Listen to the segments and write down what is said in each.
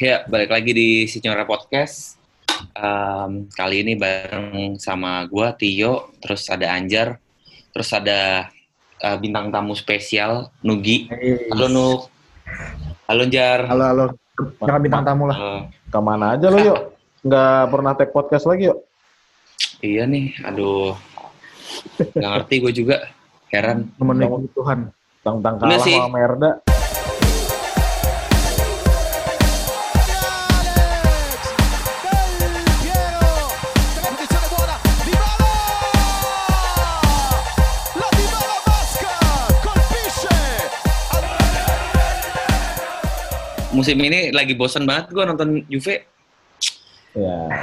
Ya, balik lagi di Sinyora Podcast. Um, kali ini bareng sama gua Tio, terus ada Anjar, terus ada uh, bintang tamu spesial Nugi. Hey. Halo Nuk. Halo Jar. Halo, halo. Jangan bintang tamu lah. Uh, Ke mana aja lo yuk? Nggak pernah take podcast lagi yuk? iya nih, aduh. Nggak ngerti gue juga. Heran. Memenuhi Kamu- kebutuhan. Tentang Bener kalah sama Merda. Musim ini lagi bosen banget gue nonton Juve. Ya.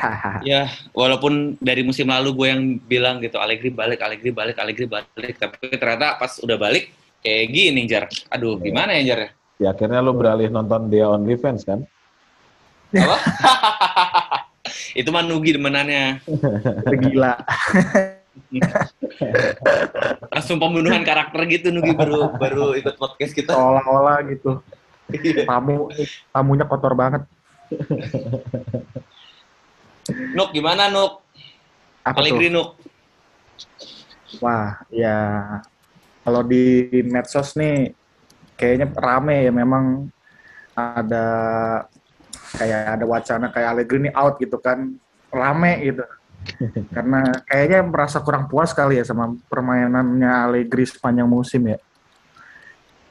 Ya, walaupun dari musim lalu gue yang bilang gitu, Allegri balik, Allegri balik, Allegri balik. Tapi ternyata pas udah balik, kayak gini, Jar. Aduh, gimana ya, Jar? ya? Ya akhirnya lo beralih nonton dia only fans kan? Apa? Itu mah Nugi demenannya. Gila. Langsung pembunuhan karakter gitu Nugi baru baru ikut podcast kita. Seolah-olah gitu. Tamu, tamunya kotor banget. Nuk gimana Nuk? Apa Allegri? Nuk. Wah, ya. Kalau di medsos nih, kayaknya rame ya memang ada kayak ada wacana kayak Allegri ini out gitu kan. Rame gitu. Karena kayaknya merasa kurang puas kali ya sama permainannya Allegri sepanjang musim ya.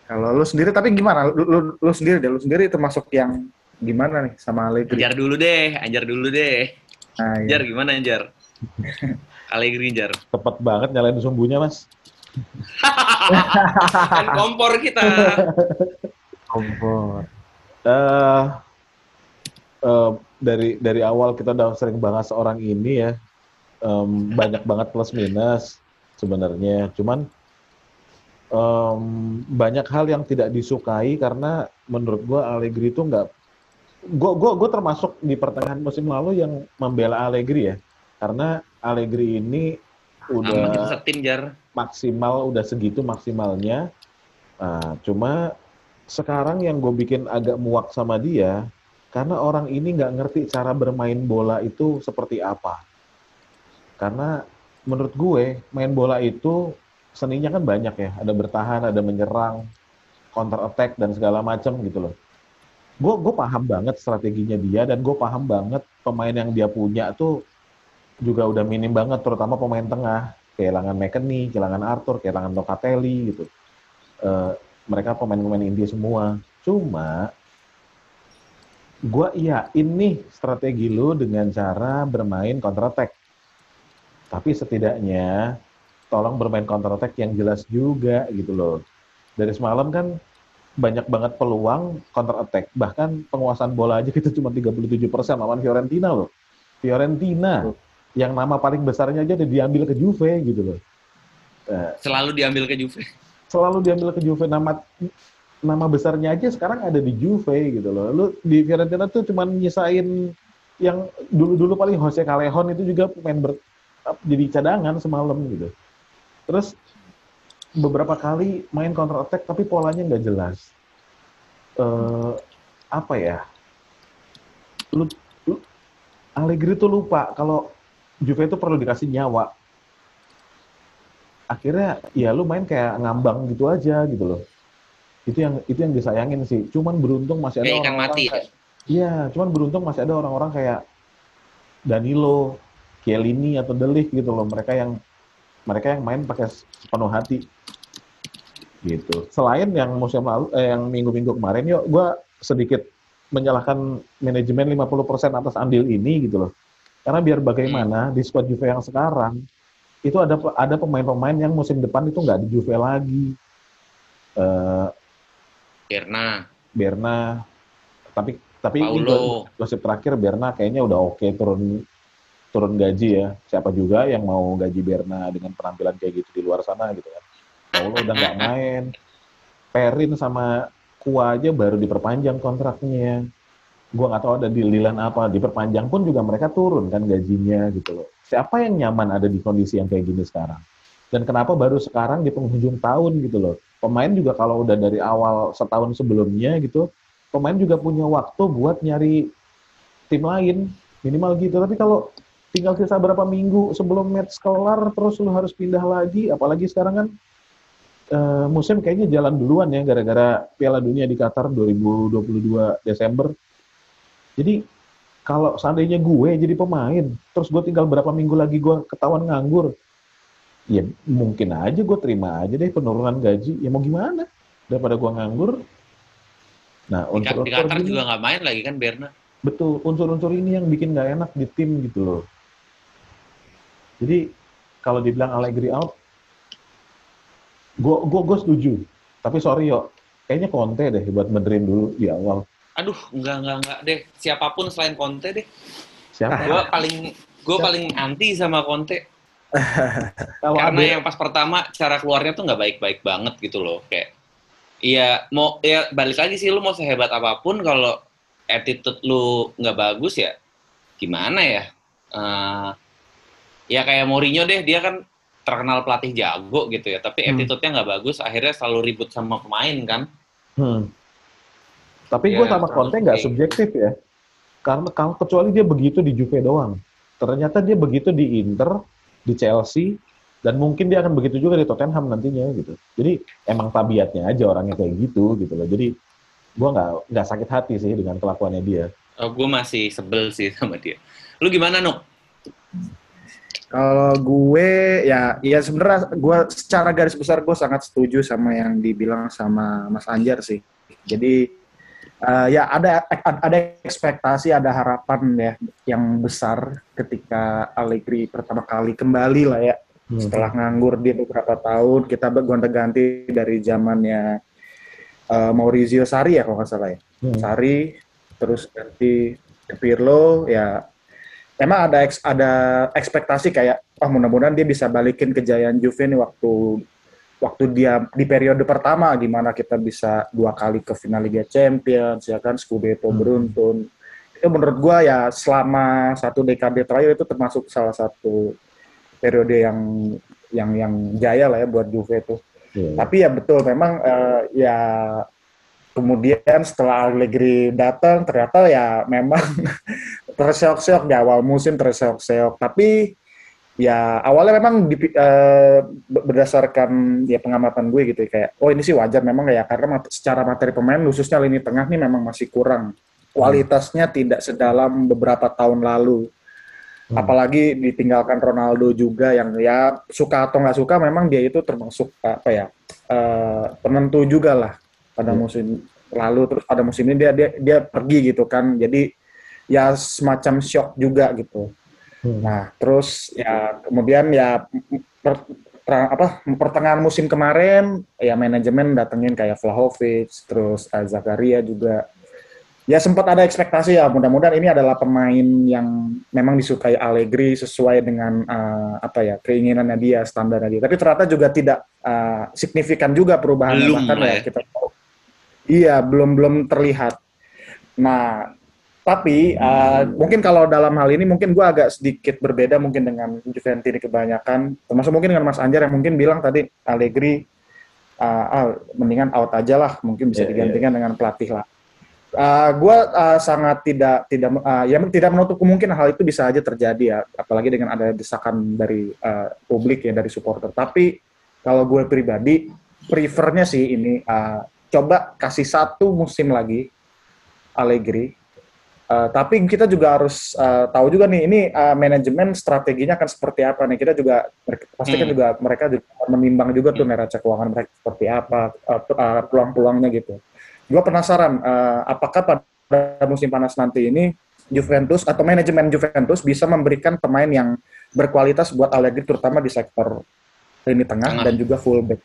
Kalau lu sendiri tapi gimana? Lu, lu, lu sendiri deh, lu sendiri termasuk yang gimana nih sama Allegri? Anjar dulu deh, Anjar dulu deh. Nah, iya. Anjar gimana Anjar? Allegri Anjar. Cepet banget nyalain sumbunya mas. Kan kompor kita. Kompor. eh eh, dari dari awal kita udah sering bahas seorang ini ya. Em, banyak banget plus minus sebenarnya. Cuman em, banyak hal yang tidak disukai karena menurut gua Allegri itu nggak gua gua gua termasuk di pertengahan musim lalu yang membela Allegri ya. Karena Allegri ini udah setim Jar. maksimal udah segitu maksimalnya. Nah, cuma sekarang yang gue bikin agak muak sama dia karena orang ini nggak ngerti cara bermain bola itu seperti apa. Karena menurut gue main bola itu seninya kan banyak ya, ada bertahan, ada menyerang, counter attack dan segala macam gitu loh. Gue gue paham banget strateginya dia dan gue paham banget pemain yang dia punya tuh juga udah minim banget, terutama pemain tengah kehilangan McKennie, kehilangan Arthur, kehilangan Locatelli gitu. Eh, mereka pemain-pemain India semua. Cuma gua iyain nih strategi lu dengan cara bermain counter attack. Tapi setidaknya tolong bermain counter attack yang jelas juga gitu loh. Dari semalam kan banyak banget peluang counter attack. Bahkan penguasaan bola aja kita cuma 37% lawan Fiorentina loh. Fiorentina yang nama paling besarnya aja udah diambil ke Juve gitu loh. Eh, Selalu diambil ke Juve. selalu diambil ke Juve nama nama besarnya aja sekarang ada di Juve gitu loh. Lu di Fiorentina tuh cuman nyisain yang dulu-dulu paling Jose Callejon itu juga pemain ber, jadi cadangan semalam gitu. Terus beberapa kali main counter attack tapi polanya nggak jelas. Eh apa ya? Lu, lu Allegri tuh lupa kalau Juve itu perlu dikasih nyawa akhirnya ya lu main kayak ngambang gitu aja gitu loh itu yang itu yang disayangin sih cuman beruntung masih ada orang-orang mati. ya? kayak iya cuman beruntung masih ada orang-orang kayak Danilo Chiellini atau Delik gitu loh mereka yang mereka yang main pakai sepenuh hati. Gitu. Selain yang musim lalu eh, yang minggu-minggu kemarin yuk gua sedikit menyalahkan manajemen 50% atas andil ini gitu loh. Karena biar bagaimana di squad Juve yang sekarang itu ada ada pemain-pemain yang musim depan itu nggak di Juve lagi. Eh Berna, Berna, tapi tapi ini Paulo. gosip terakhir Berna kayaknya udah oke turun turun gaji ya. Siapa juga yang mau gaji Berna dengan penampilan kayak gitu di luar sana gitu kan. Paulo udah nggak main. Perin sama Kua aja baru diperpanjang kontraknya. Gua nggak tahu ada dealan apa. Diperpanjang pun juga mereka turun kan gajinya gitu loh. Siapa yang nyaman ada di kondisi yang kayak gini sekarang? Dan kenapa baru sekarang di penghujung tahun gitu loh? Pemain juga kalau udah dari awal setahun sebelumnya gitu pemain juga punya waktu buat nyari tim lain minimal gitu. Tapi kalau tinggal sisa berapa minggu sebelum match kelar terus lu harus pindah lagi, apalagi sekarang kan eh, musim kayaknya jalan duluan ya gara-gara Piala Dunia di Qatar 2022 Desember. Jadi kalau seandainya gue jadi pemain, terus gue tinggal berapa minggu lagi gue ketahuan nganggur, ya mungkin aja gue terima aja deh penurunan gaji. Ya mau gimana? Daripada gue nganggur. Nah, Di, Ka- di unsur-unsur Qatar juga nggak main lagi kan Berna. Betul, unsur-unsur ini yang bikin nggak enak di tim gitu loh. Jadi kalau dibilang Allegri out, gue gue gue setuju. Tapi sorry yo, kayaknya Conte deh buat benerin dulu di awal. Aduh, enggak enggak enggak deh. Siapa pun selain Conte deh. Siapa? Gue paling gue paling anti sama Conte. Karena yang pas pertama cara keluarnya tuh nggak baik-baik banget gitu loh. Kayak Iya, mau ya balik lagi sih lu mau sehebat apa pun kalau attitude lu nggak bagus ya gimana ya? Eh, ya kayak Mourinho deh, dia kan terkenal pelatih jago gitu ya, tapi Hmm. attitude-nya nggak bagus, akhirnya selalu ribut sama pemain kan. Hmm. Tapi Ya, gue sama Conte nggak subjektif ya. Karena kalau kecuali dia begitu di Juve doang. Ternyata dia begitu di Inter, di Chelsea, dan mungkin dia akan begitu juga di Tottenham nantinya gitu. Jadi emang tabiatnya aja orangnya kayak gitu gitu loh. Jadi gue nggak nggak sakit hati sih dengan kelakuannya dia. Oh, gue masih sebel sih sama dia. Lu gimana, Nuk? Kalau gue ya ya sebenarnya gue secara garis besar gue sangat setuju sama yang dibilang sama Mas Anjar sih. Jadi eh, ya ada ada ekspektasi, ada harapan ya yang besar ketika Allegri pertama kali kembali lah ya Hmm. setelah nganggur dia beberapa tahun kita gonta-ganti dari zamannya eh, Maurizio Sarri ya kalau nggak salah ya. Hmm. Sari terus ganti ke Pirlo ya emang ada eks- ada ekspektasi kayak oh mudah-mudahan dia bisa balikin kejayaan Juve nih waktu waktu dia di periode pertama gimana kita bisa dua kali ke final Liga Champions ya kan Scudetto Hmm. beruntun itu menurut gua ya selama satu dekade terakhir itu termasuk salah satu periode yang yang yang jaya lah ya buat Juve itu Iya. tapi ya betul memang eh, ya kemudian setelah Allegri datang ternyata ya memang terseok-seok di awal musim terseok-seok. Tapi ya awalnya memang di, eh, berdasarkan ya pengamatan gue gitu ya, kayak oh ini sih wajar memang ya karena mat- secara materi pemain khususnya lini tengah nih memang masih kurang. Kualitasnya tidak sedalam beberapa tahun lalu. Hmm. apalagi ditinggalkan Ronaldo juga yang ya suka atau nggak suka memang dia itu termasuk apa ya eh, penentu juga lah pada Iya. musim lalu terus pada musim ini dia dia dia pergi gitu kan jadi ya semacam shock juga gitu Hmm. nah terus ya kemudian ya per- tra- apa pertengahan musim kemarin ya manajemen datengin kayak Vlahovic terus Zakaria juga ya sempat ada ekspektasi ya mudah-mudahan ini adalah pemain yang memang disukai Allegri sesuai dengan eh, apa ya keinginannya dia standarnya dia tapi ternyata juga tidak eh, signifikan juga perubahannya Belum bahkan lah ya ya. kita tahu iya belum belum terlihat. Nah tapi eh, mungkin kalau dalam hal ini mungkin gua agak sedikit berbeda mungkin dengan Juventus kebanyakan. Termasuk mungkin dengan Mas Anjar yang mungkin bilang tadi Allegri ah, ah, mendingan out aja lah mungkin bisa Iya, iya. digantikan dengan pelatih lah. Uh, gue sangat tidak tidak uh, ya tidak menutup kemungkinan hal itu bisa aja terjadi ya. Apalagi dengan ada desakan dari uh, publik ya dari supporter. Tapi kalau gue pribadi prefernya sih ini uh, coba kasih satu musim lagi Allegri Uh, tapi kita juga harus uh, tahu juga nih ini uh, manajemen strateginya akan seperti apa nih kita juga pasti kan Hmm. juga mereka juga menimbang juga tuh neraca keuangan mereka seperti apa uh, uh, peluang-peluangnya gitu gue penasaran uh, apakah pada musim panas nanti ini Juventus atau manajemen Juventus bisa memberikan pemain yang berkualitas buat Allegri terutama di sektor lini tengah, Tengah. dan juga fullback.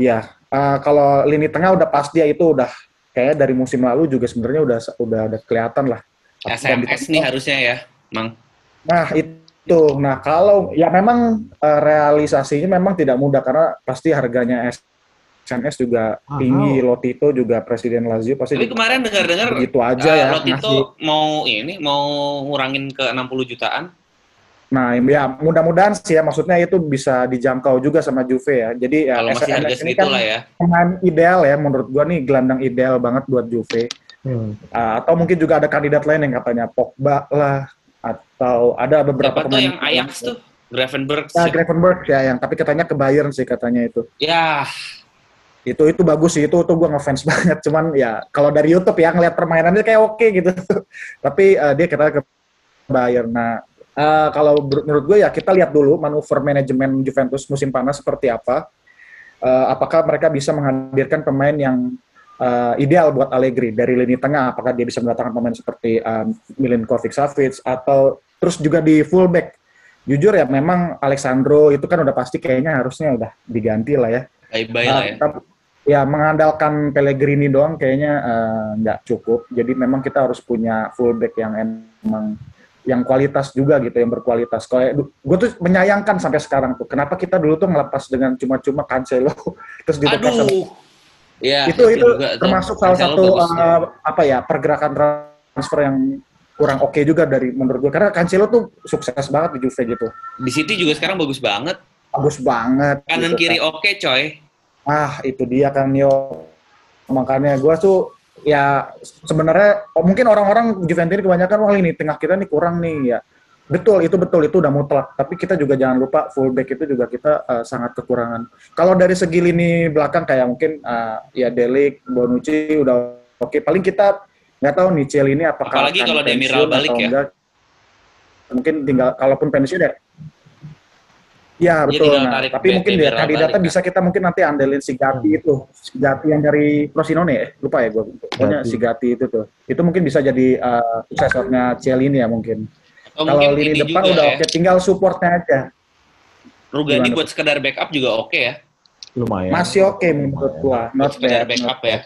Iya, uh, kalau lini tengah udah pasti ya itu udah kayak dari musim lalu juga sebenarnya udah udah udah kelihatan lah. SMS di- nih harusnya ya, Mang. Nah itu, nah kalau ya memang eh, realisasinya memang tidak mudah karena pasti harganya SNS juga Mahal. tinggi, Lotito juga presiden Lazio pasti Tapi kemarin dengar-dengar begitu aja eh, ya. Lotito ngasih. mau ini mau ngurangin ke 60 jutaan. Nah ya mudah-mudahan sih ya maksudnya itu bisa dijangkau juga sama Juve ya. Jadi ya Kalau masih harga SNS ini kan ya. pemain ideal ya menurut gua nih gelandang ideal banget buat Juve. Hmm. Uh, atau mungkin juga ada kandidat lain yang katanya Pogba lah atau ada beberapa Berapa tuh yang Ajax tuh? Gravenberg. Ya, Gravenberch ya yang tapi katanya ke Bayern sih katanya itu. Ya, Itu itu bagus sih itu tuh gue ngefans banget cuman ya kalau dari YouTube ya ngeliat permainannya kayak oke gitu. tapi uh, dia katanya ke Bayern. Nah, uh, kalau menurut gue ya kita lihat dulu manuver manajemen Juventus musim panas seperti apa. Uh, apakah mereka bisa menghadirkan pemain yang uh, ideal buat Allegri dari lini tengah? Apakah dia bisa mendatangkan pemain seperti um, Milinkovic Savic atau terus juga di fullback? Jujur ya, memang Alexandro itu kan udah pasti kayaknya harusnya udah diganti lah ya. bye-bye lah Uh, ya. tapi- ya mengandalkan Pellegrini doang kayaknya uh, nggak cukup. Jadi memang kita harus punya fullback yang emang yang kualitas juga gitu, yang berkualitas. Kalau gue tuh menyayangkan sampai sekarang tuh, kenapa kita dulu tuh ngelepas dengan cuma-cuma Cancelo terus Aduh. Ya, itu itu juga termasuk salah Cancelo satu bagus. uh, apa ya pergerakan transfer yang kurang oke juga dari menurut gue karena Cancelo tuh sukses banget di Juve gitu Di City juga sekarang bagus banget. bagus banget Kanan gitu kiri kan. oke, coy. ah itu dia kan yo makanya gue tuh ya sebenarnya oh, mungkin orang-orang Juventus ini kebanyakan wah ini tengah kita nih kurang nih ya betul itu betul itu udah mutlak tapi kita juga jangan lupa fullback itu juga kita uh, sangat kekurangan kalau dari segi lini belakang kayak mungkin uh, ya Delik Bonucci udah oke paling kita nggak tahu nih Ciel ini apakah Apalagi kalau Demiral balik ya. enggak. mungkin tinggal kalaupun pensiun ya Ya Dia betul. tinggal Nah, tarik tapi mungkin dia Demiral kandidatnya bisa kita mungkin nanti andelin si Gatti itu, si Gatti yang dari Frosinone ya, lupa ya gue. Pokoknya si Gatti itu tuh. Itu mungkin bisa jadi uh, suksesornya Cielini ya mungkin. Atau Kalau mungkin lini ini depan juga udah ya. oke, tinggal supportnya aja. Rugani Gimana buat sekedar backup juga oke ya. Lumayan. Masih oke menurut gua, not sekedar bad. backup not ya.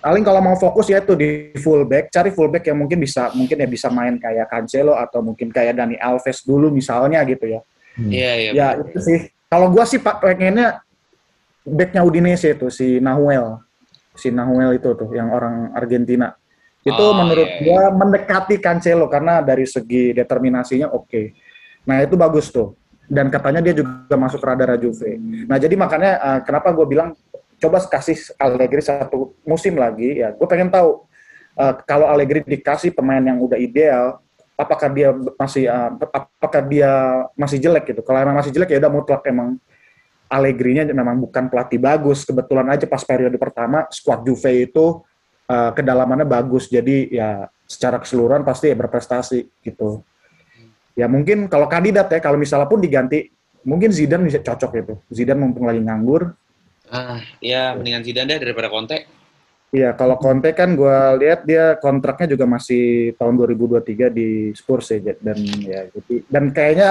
Paling kalau mau fokus ya tuh di fullback, cari fullback yang mungkin bisa mungkin ya bisa main kayak Cancelo atau mungkin kayak Dani Alves dulu misalnya gitu ya. Hmm. Iya, iya. Ya itu sih. Kalau gua sih pak pengennya backnya Udinese itu si Nahuel, si Nahuel itu tuh yang orang Argentina. Itu Oh, menurut iya, gua mendekati Cancelo karena dari segi determinasinya oke. Nah itu bagus tuh. Dan katanya dia juga masuk radar Juve. Nah jadi makanya eh, kenapa gue bilang coba kasih Allegri satu musim lagi ya. Gue pengen tahu eh, kalau Allegri dikasih pemain yang udah ideal, apakah dia masih eh, apakah dia masih jelek gitu. Kalau emang masih jelek ya udah mutlak emang Allegri-nya memang bukan pelatih bagus. Kebetulan aja pas periode pertama squad Juve itu eh, kedalamannya bagus. Jadi ya secara keseluruhan pasti ya berprestasi gitu. Ya mungkin kalau kandidat ya kalau misalnya pun diganti mungkin Zidane bisa cocok gitu. Zidane mumpung lagi nganggur. Ah, ya mendingan Zidane deh daripada Conte. Iya, kalau Conte kan gue lihat dia kontraknya juga masih tahun 2023 di Spurs ya dan ya jadi dan kayaknya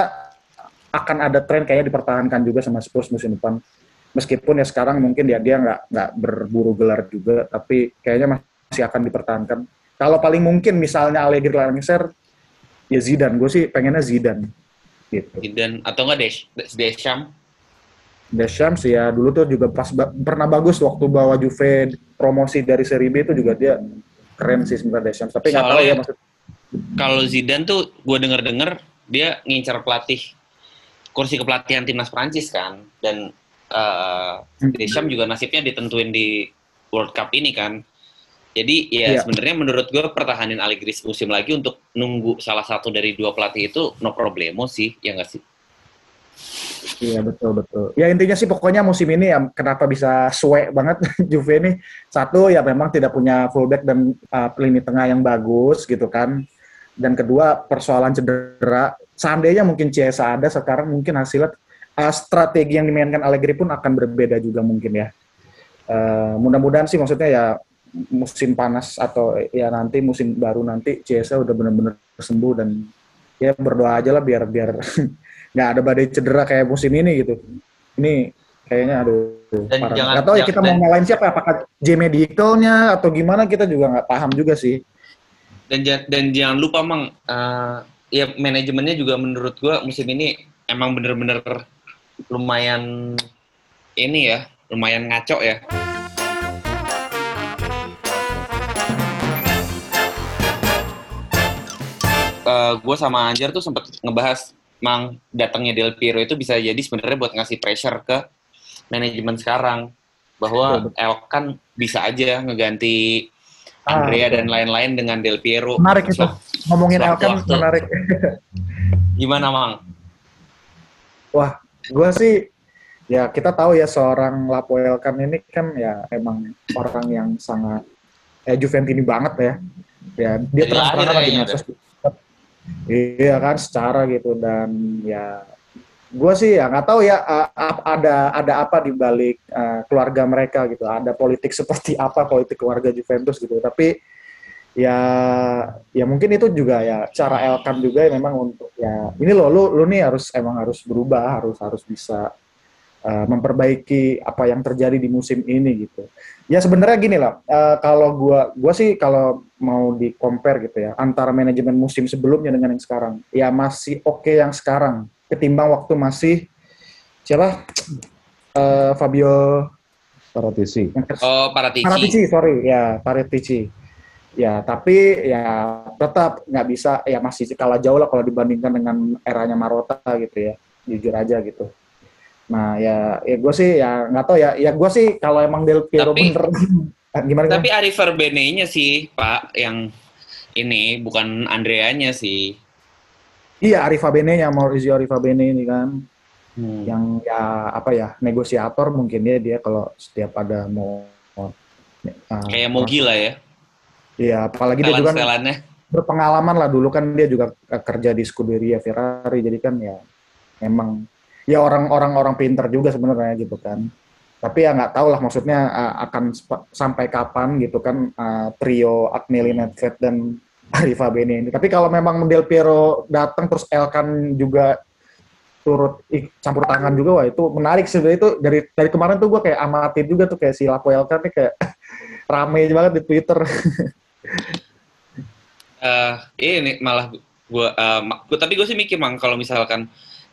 akan ada tren kayaknya dipertahankan juga sama Spurs musim depan. Meskipun ya sekarang mungkin ya dia nggak nggak berburu gelar juga, tapi kayaknya masih akan dipertahankan. Kalau paling mungkin misalnya Allegri lengser, ya Zidane. Gue sih pengennya Zidane. Gitu. Zidane atau enggak Desch, Deschamps? Deschamps ya dulu tuh juga pas ba- pernah bagus waktu bawa Juve promosi dari Serie B itu juga dia keren sih sebenarnya Deschamps. Tapi nggak tahu ya maksud Kalau Zidane tuh gue denger-denger dia ngincar pelatih kursi kepelatihan timnas Prancis kan dan eh Deschamps juga nasibnya ditentuin di World Cup ini kan. Jadi ya Iya. sebenarnya menurut gue pertahanin Allegri musim lagi untuk nunggu salah satu dari dua pelatih itu no problemo sih, ya nggak sih? Iya betul betul. Ya intinya sih pokoknya musim ini ya kenapa bisa suwe banget Juve ini satu ya memang tidak punya fullback dan uh, lini tengah yang bagus gitu kan. Dan kedua persoalan cedera. Seandainya mungkin Chiesa ada sekarang mungkin hasilnya uh, strategi yang dimainkan Allegri pun akan berbeda juga mungkin ya. Uh, mudah-mudahan sih maksudnya ya musim panas atau ya nanti musim baru nanti Chiesa udah benar-benar sembuh dan ya berdoa aja lah biar biar nggak ada badai cedera kayak musim ini gitu. Ini kayaknya aduh Dan parah. jangan- tahu ya kita mau dan- nyalain siapa apakah J Medicalnya atau gimana kita juga nggak paham juga sih. Dan dan jangan lupa mang eh, ya manajemennya juga menurut gue musim ini emang bener-bener lumayan ini ya, lumayan ngaco ya. Gue sama Anjar tuh sempat ngebahas mang datangnya Del Piero itu bisa jadi sebenarnya buat ngasih pressure ke manajemen sekarang bahwa Elk kan bisa aja ngeganti Ah, Andrea betul. dan lain-lain dengan Del Piero. Menarik itu. Ngomongin Elkan menarik. Gimana, Mang? Wah, gua sih ya kita tahu ya seorang Lapo Elkan ini kan ya emang orang yang sangat eh Juventini banget ya. Ya dia terang-terangan di medsos. Iya kan secara gitu dan ya gua sih ya nggak tahu ya ada ada apa di balik keluarga mereka gitu. Ada politik seperti apa politik keluarga Juventus gitu. Tapi ya ya mungkin itu juga ya cara Elkan juga ya memang untuk ya ini loh lu lu nih harus emang harus berubah harus harus bisa uh, memperbaiki apa yang terjadi di musim ini gitu ya sebenarnya gini lah uh, kalau gua gua sih kalau mau di compare gitu ya antara manajemen musim sebelumnya dengan yang sekarang ya masih oke yang sekarang ketimbang waktu masih siapa Uh, Fabio Paratici. Oh, Paratici. Paratici, sorry, ya Paratici. Ya, tapi ya tetap nggak bisa, ya masih kalah jauh lah kalau dibandingkan dengan eranya Marota gitu ya, jujur aja gitu. Nah ya, ya gue sih ya nggak tahu ya, ya gue sih kalau emang Del Piero Tapi- bener, gimana? Tapi Ari Verbene-nya sih, Pak, yang ini bukan Andreanya sih. Iya, Arifa Bene yang Maurizio Arifa Bene ini kan, Hmm. yang ya apa ya negosiator mungkin dia dia kalau setiap ada mau uh, Kayak Mogi lah ya. Iya, apalagi dia juga kan berpengalaman lah dulu kan dia juga eh, kerja di Scuderia Ferrari jadi kan ya emang ya orang-orang orang pinter juga sebenarnya gitu kan. Tapi ya nggak tahu lah maksudnya eh, akan sampai kapan gitu kan eh, trio Agnelli Nedved dan Arifa Bene ini. Tapi kalau memang Del Piero datang terus Elkan juga turut campur tangan juga wah itu menarik sebenarnya itu dari dari kemarin tuh gue kayak amatir juga tuh kayak si Lapo Elkan nih kayak rame banget di Twitter. Eh ini malah ma- gua tapi gue sih mikir mang kalau misalkan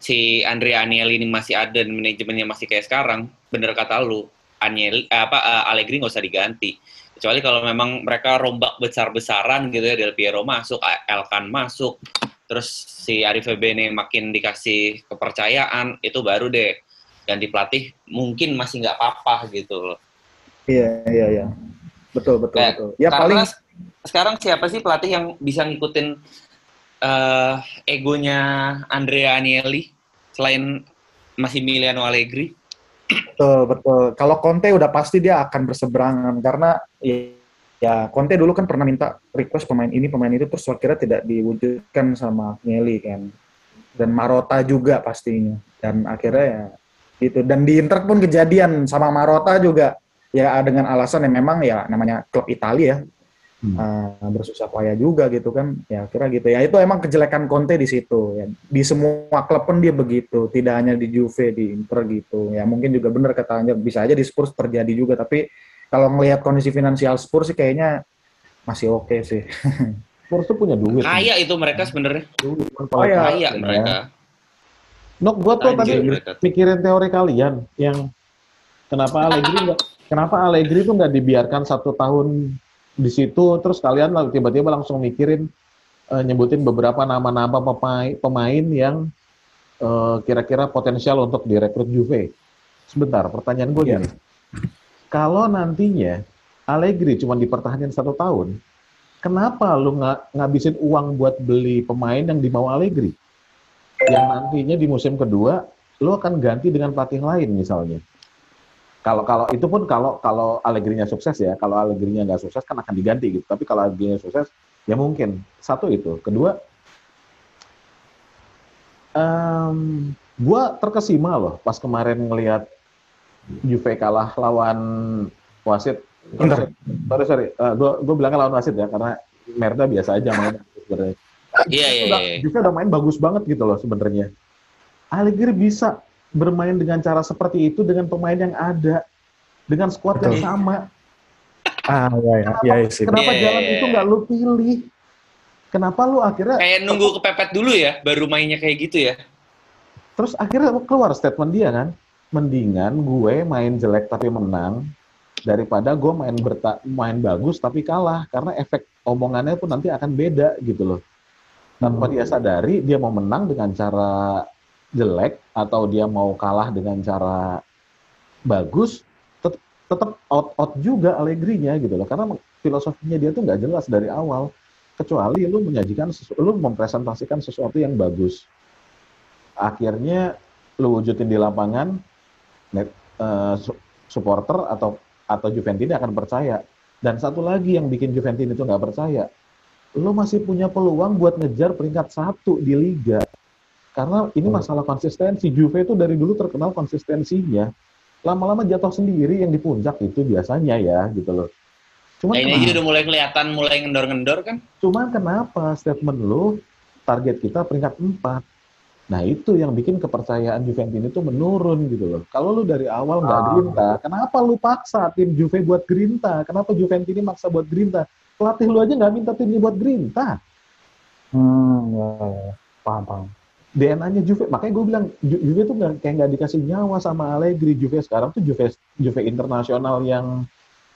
si Andrea Agnelli ini masih ada dan manajemennya masih kayak sekarang, bener kata lu, Agnelli eh, apa eh, Allegri nggak usah diganti. Kecuali kalau memang mereka rombak besar-besaran gitu ya, Del Piero masuk, Elkan masuk, terus si Arif Bene makin dikasih kepercayaan, itu baru deh ganti pelatih mungkin masih nggak apa-apa gitu loh. iya iya iya betul betul Eh, betul ya Karena paling sekarang siapa sih pelatih yang bisa ngikutin eh, egonya Andrea Agnelli selain Massimiliano Allegri? Betul, betul. Kalau Conte udah pasti dia akan berseberangan karena ya, ya Conte dulu kan pernah minta request pemain ini, pemain itu terus akhirnya tidak diwujudkan sama Agnelli kan. Dan Marota juga pastinya. Dan akhirnya ya gitu. Dan di Inter pun kejadian sama Marota juga ya dengan alasan yang memang ya namanya klub Italia ya. Hmm. eh, bersusah payah juga gitu kan ya kira gitu ya itu emang kejelekan Conte di situ ya di semua klub pun dia begitu tidak hanya di Juve di Inter gitu ya mungkin juga benar katanya bisa aja di Spurs terjadi juga tapi kalau ngelihat kondisi finansial Spurs sih kayaknya masih oke sih Spurs tuh punya duit. Kaya itu mereka sebenarnya. Duit. Oh, iya. Kaya mereka. Nok, gua tuh tadi mereka. pikirin teori kalian yang kenapa Allegri nggak kenapa Allegri tuh nggak dibiarkan satu tahun di situ terus kalian tiba-tiba langsung mikirin eh, nyebutin beberapa nama-nama pemain pemain yang eh, kira-kira potensial untuk direkrut Juve. Sebentar, pertanyaan gue Iya. gini. Kalau nantinya Allegri cuma dipertahankan satu tahun, kenapa lu nggak ngabisin uang buat beli pemain yang dimau Allegri? Yang nantinya di musim kedua lu akan ganti dengan pelatih lain misalnya. Kalau kalau itu pun kalau kalau Allegri-nya sukses ya, kalau Allegri-nya nggak sukses kan akan diganti gitu. Tapi kalau Allegri-nya sukses ya mungkin satu itu. Kedua, em, gua terkesima loh pas kemarin ngelihat Juve kalah lawan wasit. Inter. Sorry sorry, Eh, gua gua bilangnya lawan wasit ya karena Merda biasa aja main sebenarnya. Iya, iya, Udah, iya. Juve udah main bagus banget gitu loh sebenarnya. Allegri bisa bermain dengan cara seperti itu dengan pemain yang ada, dengan squad yang sama. ah ya ya ya, ya sih Kenapa Iya, iya, jalan iya. itu nggak lu pilih? Kenapa lu akhirnya Kayak nunggu kepepet dulu ya, baru mainnya kayak gitu ya. terus akhirnya keluar statement dia kan? Mendingan gue main jelek tapi menang daripada gue main berta main bagus tapi kalah karena efek omongannya pun nanti akan beda gitu loh. Tanpa dia sadari dia mau menang dengan cara jelek atau dia mau kalah dengan cara bagus, tet- tetap out out juga Allegri-nya gitu loh. Karena filosofinya dia tuh nggak jelas dari awal. Kecuali lu menyajikan, lu mempresentasikan sesuatu yang bagus. Akhirnya lu wujudin di lapangan, net, su- supporter atau atau Juventini akan percaya. Dan satu lagi yang bikin Juventini itu nggak percaya, lu masih punya peluang buat ngejar peringkat satu di liga. Karena ini Hmm. masalah konsistensi. Juve itu dari dulu terkenal konsistensinya. Lama-lama jatuh sendiri yang di puncak itu biasanya ya gitu loh. Cuman kenapa, aja udah mulai kelihatan, mulai ngendor-ngendor kan? cuman kenapa statement lu target kita peringkat 4? Nah itu yang bikin kepercayaan Juventini itu menurun gitu loh. Kalau lu dari awal nggak Ah. gerinta, kenapa lu paksa tim Juve buat gerinta? Kenapa Juventini maksa buat gerinta? Pelatih lu aja nggak minta timnya buat gerinta. Hmm, ya, ya. paham paham. DNA-nya Juve, makanya gue bilang Ju- Juve tuh nggak kayak nggak dikasih nyawa sama Allegri. Juve sekarang tuh Juve Juve internasional yang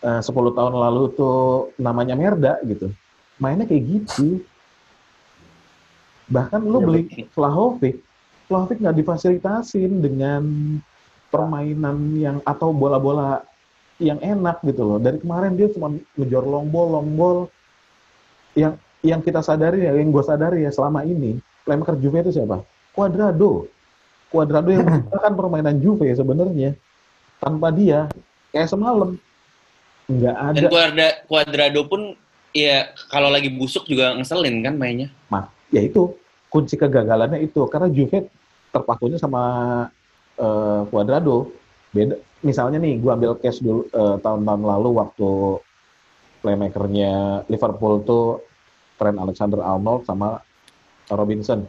eh, 10 tahun lalu tuh namanya Merda gitu. Mainnya kayak gitu. Bahkan lu Ya, beli Vlahovic, Vlahovic nggak difasilitasin dengan permainan yang atau bola-bola yang enak gitu loh. Dari kemarin dia cuma ngejar long ball, long ball. Yang yang kita sadari ya, yang gue sadari ya selama ini, playmaker Juve itu siapa? Cuadrado. Cuadrado yang menciptakan permainan Juve sebenarnya. Tanpa dia, kayak semalam nggak ada. Dan Quadra, Quadrado pun ya kalau lagi busuk juga ngeselin kan mainnya. ya itu kunci kegagalannya itu karena Juve terpakunya sama eh, Cuadrado beda misalnya nih gua ambil case dulu eh, tahun-tahun lalu waktu playmakernya Liverpool tuh Trent Alexander-Arnold sama Robinson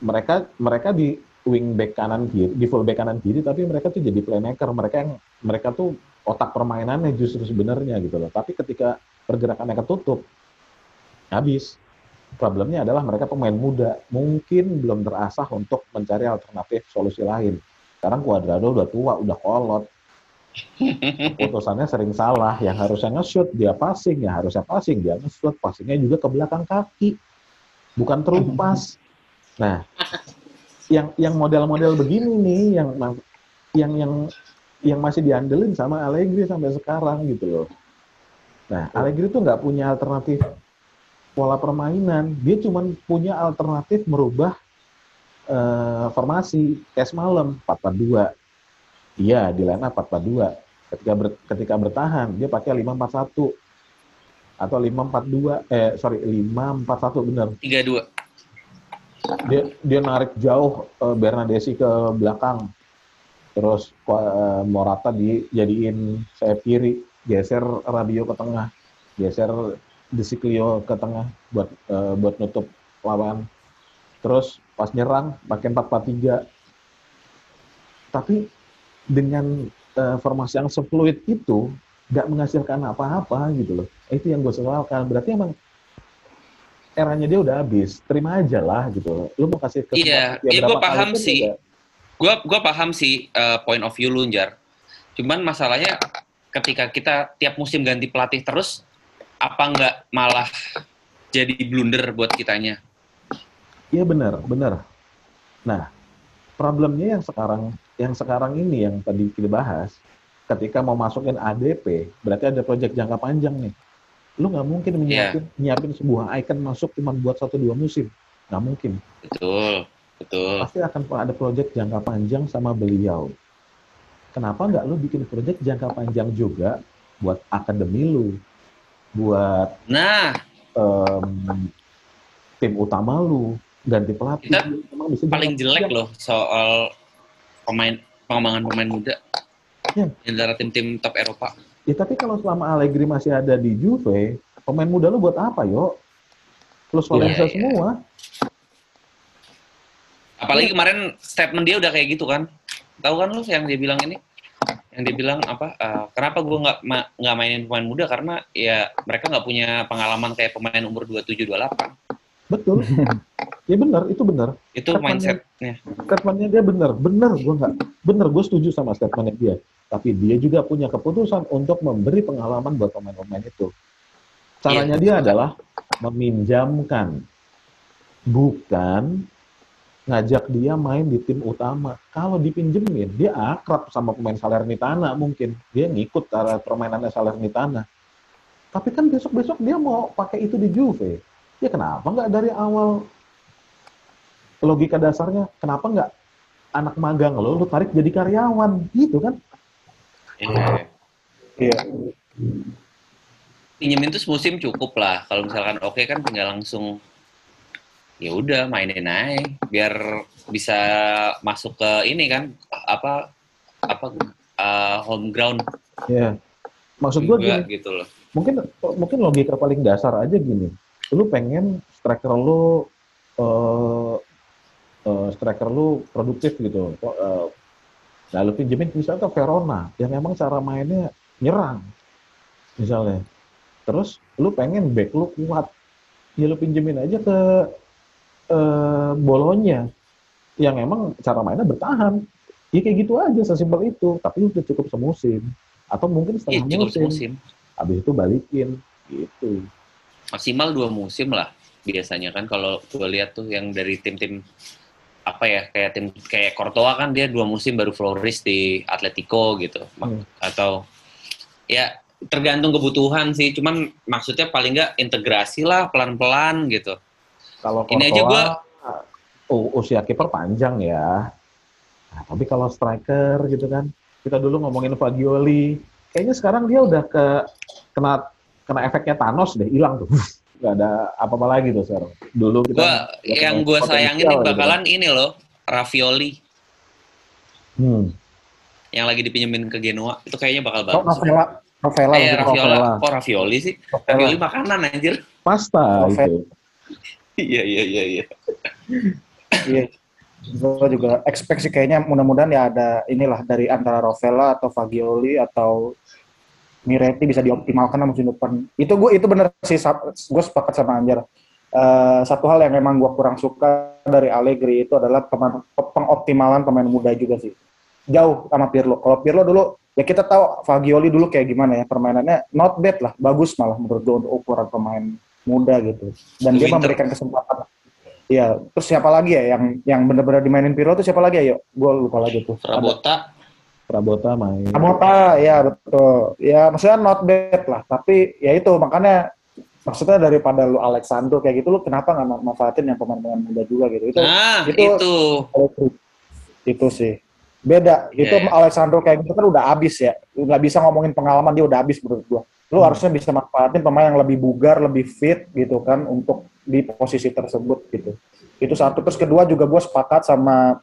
mereka mereka di wing back kanan kiri di full back kanan kiri tapi mereka tuh jadi playmaker mereka yang mereka tuh otak permainannya justru sebenarnya gitu loh tapi ketika pergerakannya ketutup habis problemnya adalah mereka pemain muda mungkin belum terasah untuk mencari alternatif solusi lain. Sekarang Cuadrado udah tua, udah kolot. Putusannya sering salah, yang harusnya nge-shoot dia passing, yang harusnya passing dia nge-shoot, passingnya juga ke belakang kaki. Bukan terumpas. Nah, yang yang model-model begini nih yang yang yang yang masih diandelin sama Allegri sampai sekarang gitu loh. Nah, Allegri tuh nggak punya alternatif pola permainan. Dia cuma punya alternatif merubah eh, formasi kayak semalam 4-4-2. Iya, di line up 4-4-2. Ketika ber, ketika bertahan dia pakai 5-4-1 atau 5-4-2 eh sorry 5-4-1 benar. 3-2. Dia dia narik jauh eh, Bernadesi ke belakang. Terus eh, Morata dijadiin sayap kiri, geser Radio ke tengah, geser De Siglio ke tengah buat eh, buat nutup lawan. Terus pas nyerang pakai 4-4-3. Tapi dengan eh, formasi yang sefluid itu nggak menghasilkan apa-apa gitu loh. Itu yang gue sesalkan. Berarti emang eranya dia udah habis. Terima aja lah gitu loh. Lu mau kasih Iya, dia iya berapa gue paham sih. Gua gua paham sih eh, point of view lu, Jar. Cuman masalahnya ketika kita tiap musim ganti pelatih terus, apa nggak malah jadi blunder buat kitanya? Iya benar, benar. Nah, problemnya yang sekarang yang sekarang ini yang tadi kita bahas, ketika mau masukin ADP, berarti ada proyek jangka panjang nih. Lu nggak mungkin menyiapin nyiapin sebuah icon masuk cuma buat satu dua musim, nggak mungkin. Betul, betul. Pasti akan ada proyek jangka panjang sama beliau. Kenapa nggak lu bikin proyek jangka panjang juga buat akademi lu, buat Nah, em, tim utama lu, ganti pelatih. Kita Emang bisa paling jelek loh soal pemain pengembangan pemain muda Iya. di antara tim-tim top Eropa. Ya tapi kalau selama Allegri masih ada di Juve, pemain muda lu buat apa, yo? Plus Valencia iya. semua. Apalagi kemarin statement dia udah kayak gitu kan. Tahu kan lu yang dia bilang ini? Yang dia bilang apa? eh, kenapa gue nggak ma- nggak mainin pemain muda karena ya mereka nggak punya pengalaman kayak pemain umur 27 28. Betul. ya benar, itu benar. Itu mindsetnya. Statementnya dia benar, benar. Gue nggak, benar. Gue setuju sama statementnya dia. Tapi dia juga punya keputusan untuk memberi pengalaman buat pemain-pemain itu. Caranya Iya. dia adalah meminjamkan, bukan ngajak dia main di tim utama. Kalau dipinjemin, dia akrab sama pemain Salernitana mungkin. Dia ngikut cara permainannya Salernitana. Tapi kan besok-besok dia mau pakai itu di Juve. Ya kenapa nggak dari awal logika dasarnya kenapa nggak anak magang lo lu tarik jadi karyawan gitu kan? Iya. Iya. Pinjemin tuh musim cukup lah. Kalau misalkan oke kan tinggal langsung ya udah mainin aja biar bisa masuk ke ini kan apa apa uh, home ground Ya. Maksud gue juga gini, gitu loh. mungkin mungkin logika paling dasar aja gini. Lu pengen striker lu eh eh, striker lu produktif gitu. Eh, nah, lu pinjemin misalnya ke Verona yang emang cara mainnya nyerang misalnya. Terus lu pengen back lu kuat. Ya lu pinjemin aja ke eh Bolonya yang emang cara mainnya bertahan. Ya kayak gitu aja sesimpel itu, tapi udah cukup semusim atau mungkin Iya setengah cukup musim. musim. Habis itu balikin gitu. Maksimal dua musim lah biasanya kan kalau gue lihat tuh yang dari tim-tim apa ya kayak tim kayak Courtois kan dia dua musim baru flourish di Atletico gitu Hmm. atau ya tergantung kebutuhan sih cuman maksudnya paling nggak integrasi lah pelan-pelan gitu Kalau Ini aja Courtois, u- usia kiper panjang ya. Nah, tapi kalau striker gitu kan, kita dulu ngomongin Fagioli, kayaknya sekarang dia udah ke kena kena efeknya Thanos deh, hilang tuh. Gak ada apa-apa lagi tuh sekarang. Dulu kita gua yang gue sayangin nih gitu kan. bakalan ini loh Ravioli Hmm. yang lagi dipinjemin ke Genoa itu kayaknya bakal Oh, bagus Novela, Novela, eh Raviola Ravioli. kok Ravioli sih Novela. Ravioli makanan anjir Pasta Oke. itu. iya iya iya iya Iya. Gue juga expect sih kayaknya mudah-mudahan ya ada inilah dari antara Rovella atau Fagioli atau Miretti bisa dioptimalkan lah musim depan. Itu gue itu bener sih gue sepakat sama Anjar. Eh, satu hal yang memang gue kurang suka dari Allegri itu adalah pemain- pengoptimalan pemain muda juga sih. Jauh sama Pirlo. Kalau Pirlo dulu ya kita tahu Fagioli dulu kayak gimana ya permainannya not bad lah, bagus malah menurut gue untuk ukuran pemain muda gitu. Dan dia Winter. memberikan kesempatan Iya, terus siapa lagi ya yang yang benar-benar dimainin Pirlo tuh siapa lagi ya? Yuk, gue lupa lagi tuh. Ada Rabota Prabota main. Amota, ya betul. Ya maksudnya not bad lah, tapi ya itu makanya maksudnya daripada lu Alexandro kayak gitu lu kenapa nggak ma- manfaatin yang pemain-pemain muda juga gitu? Itu nah itu- itu, itu, itu sih beda. Itu Iya, iya. Alexandro kayak gitu kan udah habis ya. Lu nggak bisa ngomongin pengalaman dia udah habis menurut gua. Lu Hmm. harusnya bisa manfaatin pemain yang lebih bugar, lebih fit gitu kan untuk di posisi tersebut gitu. Itu satu. Terus kedua juga gue sepakat sama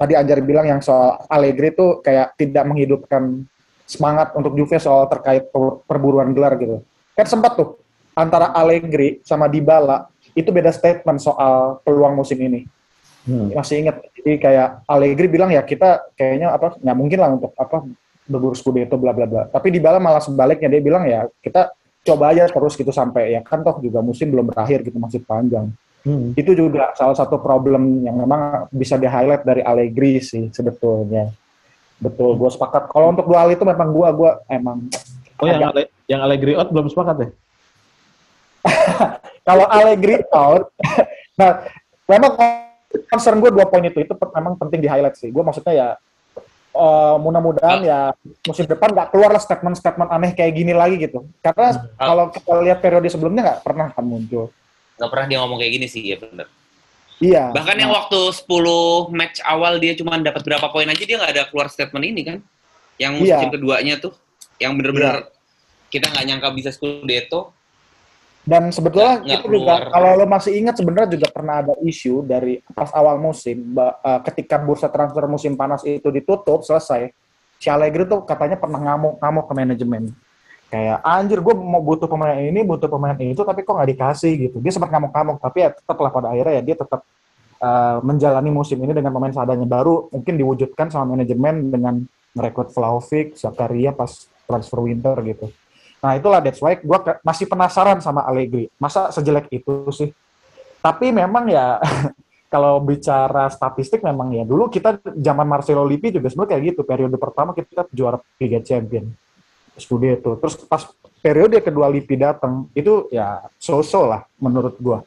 tadi Anjar bilang yang soal Allegri itu kayak tidak menghidupkan semangat untuk Juve soal terkait per- perburuan gelar gitu. Kan sempat tuh antara Allegri sama Dybala itu beda statement soal peluang musim ini Hmm. masih ingat jadi kayak Allegri bilang ya kita kayaknya apa nggak mungkin lah untuk apa berburu Scudetto bla bla bla tapi di Bala malah sebaliknya dia bilang ya kita coba aja terus gitu sampai ya kan toh juga musim belum berakhir gitu masih panjang Hmm. itu juga salah satu problem yang memang bisa di highlight dari Allegri sih sebetulnya. Betul gue sepakat. Kalau untuk dua hal itu memang gue gue emang Oh yang Ale- yang Allegri out belum sepakat ya? kalau Allegri out nah memang concern gue dua poin itu itu memang penting di highlight sih. Gue maksudnya ya eh, mudah-mudahan ya musim depan nggak keluar lah statement-statement aneh kayak gini lagi gitu. Karena kalau kita lihat periode sebelumnya nggak pernah kan muncul nggak pernah dia ngomong kayak gini sih ya bener. Iya. Bahkan yang nah, waktu 10 match awal dia cuma dapat berapa poin aja dia nggak ada keluar statement ini kan? Yang Iya. musim keduanya tuh yang bener-bener kita nggak nyangka bisa Scudetto. Dan sebetulnya nggak itu juga keluar. kalau lo masih ingat sebenarnya juga pernah ada isu dari pas awal musim eh, ketika bursa transfer musim panas itu ditutup selesai si Allegri tuh katanya pernah ngamuk-ngamuk ke manajemen kayak anjir gue mau butuh pemain ini butuh pemain itu tapi kok nggak dikasih gitu dia sempat ngamuk-ngamuk tapi ya tetap lah pada akhirnya ya dia tetap eh, menjalani musim ini dengan pemain seadanya baru mungkin diwujudkan sama manajemen dengan merekrut Vlahovic, Zakaria pas transfer winter gitu Nah itulah that's why gue masih penasaran sama Allegri. Masa sejelek itu sih? Tapi memang ya kalau bicara statistik memang ya dulu kita zaman Marcelo Lippi juga sebenarnya kayak gitu. Periode pertama kita juara Liga Champion. Scudetto. Terus pas periode kedua Lippi datang itu ya so-so lah menurut gua.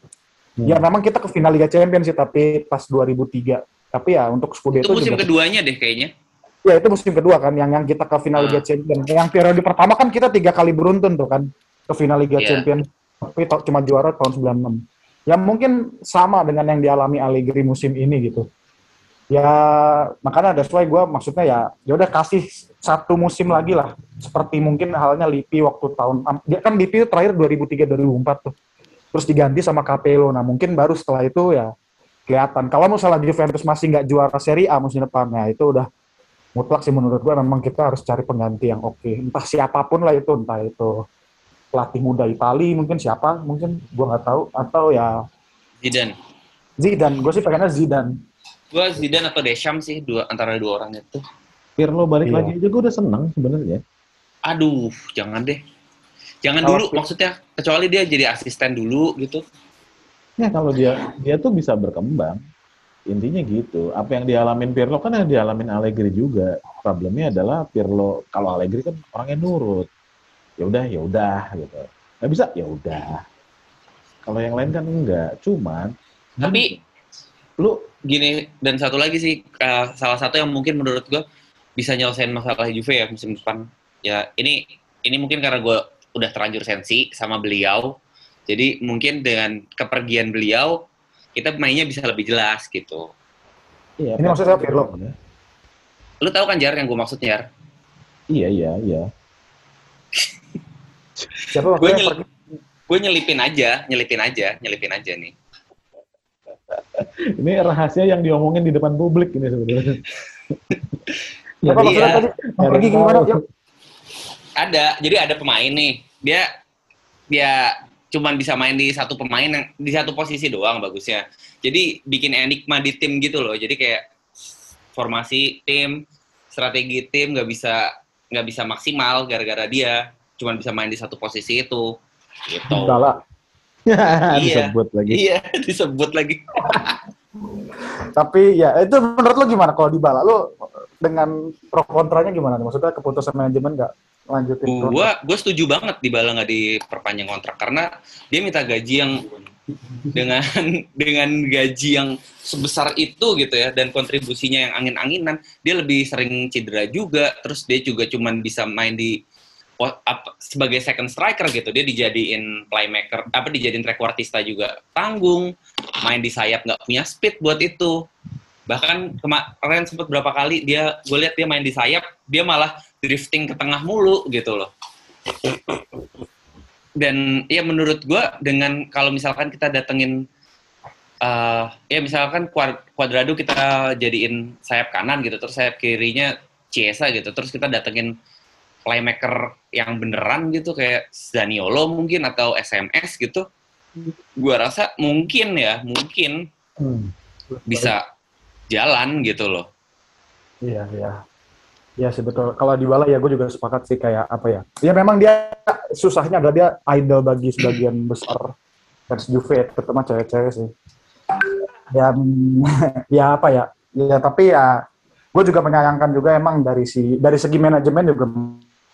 Hmm. Ya memang kita ke final Liga Champion sih tapi pas 2003. Tapi ya untuk itu Scudetto musim juga keduanya deh kayaknya Ya itu musim kedua kan yang yang kita ke final Ah. Liga Champions. Yang periode pertama kan kita tiga kali beruntun tuh kan. ke final Liga Iya. Champions tapi ta- cuma juara tahun 96. Ya mungkin sama dengan yang dialami Allegri musim ini gitu. Ya makanya that's why gue maksudnya ya ya udah kasih satu musim lagi lah seperti mungkin halnya Lippi waktu tahun dia kan Lippi itu terakhir 2003 2004 tuh. Terus diganti sama Capello. Nah, mungkin baru setelah itu ya kelihatan. Kalau misalnya Juventus masih nggak juara Serie A musim depan, ya itu udah mutlak sih menurut gua memang kita harus cari pengganti yang oke. Entah siapa pun lah itu, entah itu pelatih muda Itali mungkin siapa, mungkin gua nggak tahu atau ya Zidane. Zidane. Gue sih pengennya Zidane. Gue Zidane atau Deschamps sih dua antara dua orang itu. Pirlo balik Iya. lagi aja gue udah seneng sebenarnya. Aduh, jangan deh. Jangan Kalau- dulu maksudnya kecuali dia jadi asisten dulu gitu. Ya kalau dia dia tuh bisa berkembang. Intinya gitu. Apa yang dialamin Pirlo kan yang dialamin Allegri juga. Problemnya adalah Pirlo kalau Allegri kan orangnya nurut. Ya udah, ya udah gitu. Nggak bisa, ya udah. Kalau yang lain kan enggak. Cuman Tapi lu gini dan satu lagi sih eh, salah satu yang mungkin menurut gue bisa nyelesain masalah Juve ya musim depan. Ya ini ini mungkin karena gue udah terlanjur sensi sama beliau. Jadi mungkin dengan kepergian beliau kita mainnya bisa lebih jelas gitu. iya, Ini maksud saya Pirlo. Lu tahu kan Jar yang gue maksud Jar? Iya, iya, iya. Siapa gue nyelipin aja, nyelipin aja, nyelipin aja nih. Ini rahasia yang diomongin di depan publik ini sebenarnya. Iya. maksudnya tadi? Nggak pergi ada gimana? Ada, jadi ada pemain nih. Dia dia cuman bisa main di satu pemain yang di satu posisi doang bagusnya. Jadi bikin enigma di tim gitu loh. Jadi kayak formasi tim, strategi tim nggak bisa nggak bisa maksimal gara-gara dia cuman bisa main di satu posisi itu. Gitu. Iya. Disebut lagi. Iya, disebut lagi. Tapi ya itu menurut lo gimana kalau Dybala? Lo dengan pro kontranya gimana? Maksudnya keputusan manajemen nggak lanjutin? Gua gue setuju banget di Bala nggak diperpanjang kontrak karena dia minta gaji yang dengan dengan gaji yang sebesar itu gitu ya dan kontribusinya yang angin-anginan dia lebih sering cedera juga terus dia juga cuman bisa main di sebagai second striker gitu dia dijadiin playmaker apa dijadiin trequartista juga tanggung main di sayap nggak punya speed buat itu. Bahkan kemarin sempat berapa kali dia gue lihat dia main di sayap dia malah drifting ke tengah mulu gitu loh. Dan ya menurut gue dengan kalau misalkan kita datengin eh ya misalkan Cuadrado kita jadiin sayap kanan gitu terus sayap kirinya Chiesa gitu terus kita datengin playmaker yang beneran gitu kayak Zaniolo mungkin atau SMS gitu gua rasa mungkin ya mungkin Hmm. bisa jalan gitu loh Iya, iya. Iya sih betul. Kalau di Bala ya gue juga sepakat sih kayak apa ya. Ya memang dia susahnya adalah dia idol bagi sebagian besar fans Juve, terutama cewek-cewek sih. Dan ya apa ya? Ya tapi ya gue juga menyayangkan juga emang dari si dari segi manajemen juga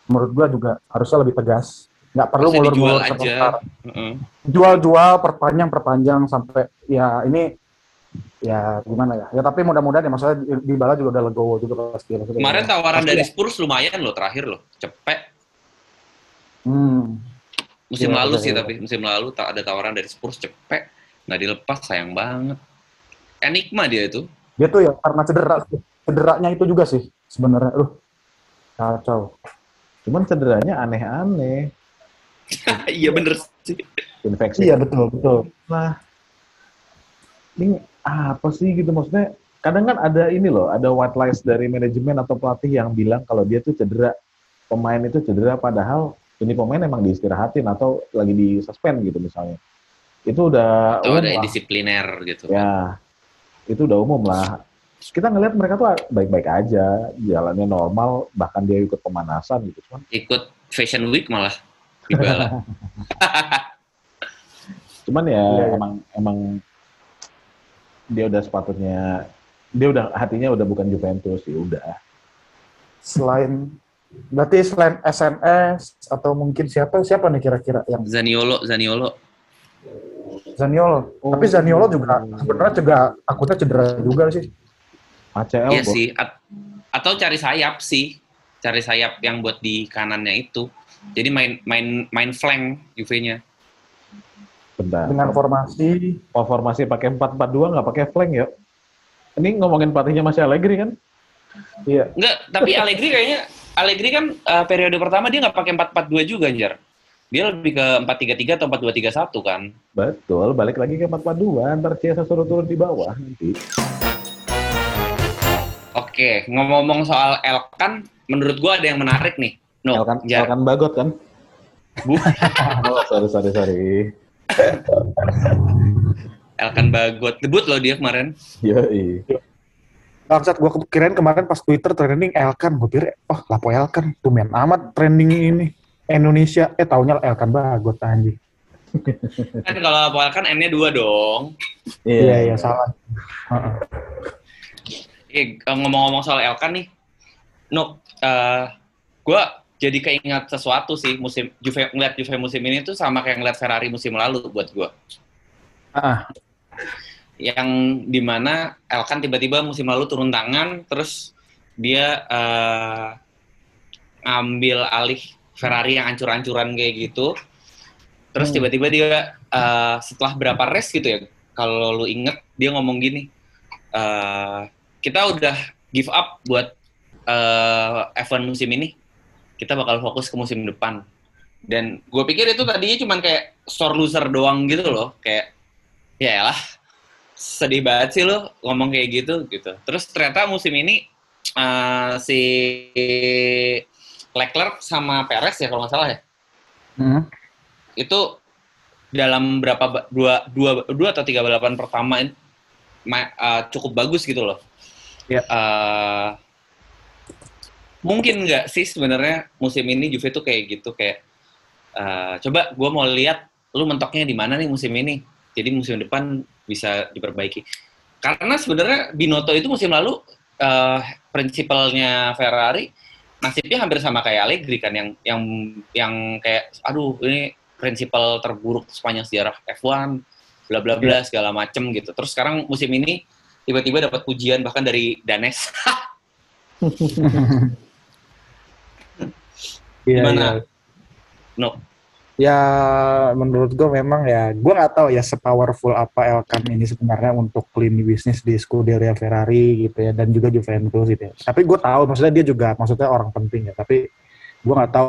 menurut gue juga harusnya lebih tegas. Nggak perlu dijual ngulur-ngulur aja. sebentar. Jual-jual, perpanjang, perpanjang sampai ya ini ya gimana ya? Ya tapi mudah-mudahan ya maksudnya di, di Bala juga udah legowo juga pasti. Kemarin ya. tawaran Pasti dari ya. Spurs lumayan loh terakhir loh cepet Hmm. musim Iya, lalu iya, sih iya. tapi musim lalu ta- ada tawaran dari Spurs cepet nggak dilepas sayang banget enigma dia itu Dia tuh ya karena cedera, cederanya itu juga sih sebenarnya. Loh, kacau. Cuman cederanya aneh-aneh. iya bener sih Infeksi Iya betul betul. lah. Ini apa sih gitu maksudnya? Kadang kan ada ini loh, ada white lies dari manajemen atau pelatih yang bilang kalau dia tuh cedera, pemain itu cedera padahal ini pemain emang diistirahatin atau lagi di suspend gitu misalnya. Itu udah atau umum ada lah. disipliner gitu Ya, itu udah umum lah. Kita ngelihat mereka tuh baik-baik aja, jalannya normal, bahkan dia ikut pemanasan gitu. Cuman ikut fashion week malah Cuman ya Iya, iya. emang emang dia udah sepatutnya dia udah hatinya udah bukan Juventus ya udah. Selain berarti selain SNS atau mungkin siapa siapa nih kira-kira yang Zaniolo Zaniolo Zaniolo. Oh. Tapi Zaniolo juga sebenarnya juga akutnya cedera juga sih. ACL iya sih At- atau cari sayap sih cari sayap yang buat di kanannya itu Jadi main main main flank Juve-nya. Bentar. Dengan formasi Oh, formasi pakai 4-4-2 nggak pakai flank ya? Ini ngomongin pelatihnya masih Allegri kan? iya Enggak, tapi Allegri kayaknya Allegri kan eh, periode pertama dia nggak pakai 4-4-2 juga, Jar. Dia lebih ke 4-3-3 atau 4-2-3-1 kan. Betul, balik lagi ke 4-4-2, ntar Ciesa suruh turun di bawah nanti. Oke, ngomong-ngomong soal Elkan, menurut gua ada yang menarik nih. No, Elkan, Jar. Elkan Bagot kan? Bu- oh, sorry, sorry, sorry. Elkan Bagot. Debut loh dia kemarin. Yoi. Bangsat, gue kirain kemarin pas Twitter trending Elkan. Gue pikir, oh lapo Elkan. Tumben amat trending ini. Indonesia, eh taunya Elkan Bagot anjing. Kan kalau Elkan N-nya dua dong. Iya, iya, salah. Heeh. Eh, ngomong-ngomong soal Elkan nih, no, eh gue jadi keingat sesuatu sih musim Juve ngeliat Juve musim ini tuh sama kayak ngeliat Ferrari musim lalu buat gue. Ah, Yang di mana Elkan tiba-tiba musim lalu turun tangan, terus dia eh, ngambil alih Ferrari yang ancur-ancuran kayak gitu. Terus Hmm. tiba-tiba dia eh, setelah berapa race gitu ya, kalau lu inget dia ngomong gini, eh, kita udah give up buat eh, F1 musim ini, kita bakal fokus ke musim depan. Dan gue pikir itu tadinya cuman kayak sore loser doang gitu loh, kayak ya lah sedih banget sih lo ngomong kayak gitu gitu. Terus ternyata musim ini eh, si Leclerc sama Perez ya kalau nggak salah ya, hmm. itu dalam berapa dua dua dua atau tiga balapan pertama ini ma- eh, cukup bagus gitu loh. Iya. Eh, mungkin nggak sih sebenarnya musim ini Juve tuh kayak gitu kayak eh, coba gue mau lihat lu mentoknya di mana nih musim ini. Jadi musim depan bisa diperbaiki. Karena sebenarnya Binotto itu musim lalu eh prinsipalnya Ferrari nasibnya hampir sama kayak Allegri kan yang yang yang kayak aduh ini prinsipal terburuk sepanjang sejarah F1 bla bla bla segala macem gitu. Terus sekarang musim ini tiba-tiba dapat pujian bahkan dari Danes. Iya, Gimana? iya. No. Ya menurut gue memang ya, gue nggak tahu ya sepowerful apa Elkan ini sebenarnya untuk lini bisnis di Scuderia Ferrari gitu ya dan juga Juventus gitu ya. Tapi gue tahu maksudnya dia juga maksudnya orang penting ya. Tapi gue nggak tahu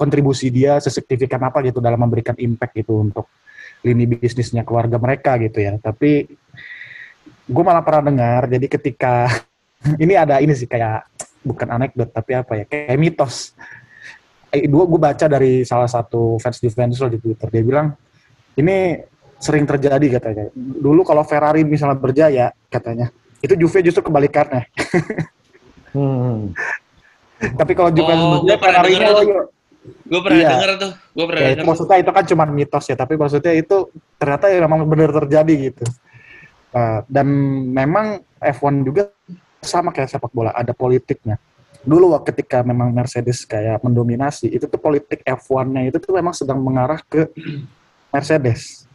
kontribusi dia sesignifikan apa gitu dalam memberikan impact gitu untuk lini bisnisnya keluarga mereka gitu ya. Tapi gue malah pernah dengar jadi ketika ini ada ini sih kayak bukan anekdot tapi apa ya kayak mitos dua gue baca dari salah satu fans Juventus loh di Twitter dia bilang ini sering terjadi katanya dulu kalau Ferrari misalnya berjaya katanya itu Juve justru kebalikannya Hmm. tapi kalau Juventus Oh, berjaya tuh. loyo. Gue pernah Iya. denger tuh. Gue pernah Ya, denger. maksudnya itu kan cuma mitos ya, tapi maksudnya itu ternyata ya memang benar terjadi gitu. Uh, dan memang F1 juga sama kayak sepak bola, ada politiknya. Dulu ketika memang Mercedes kayak mendominasi, itu tuh politik F1-nya itu tuh memang sedang mengarah ke Mercedes.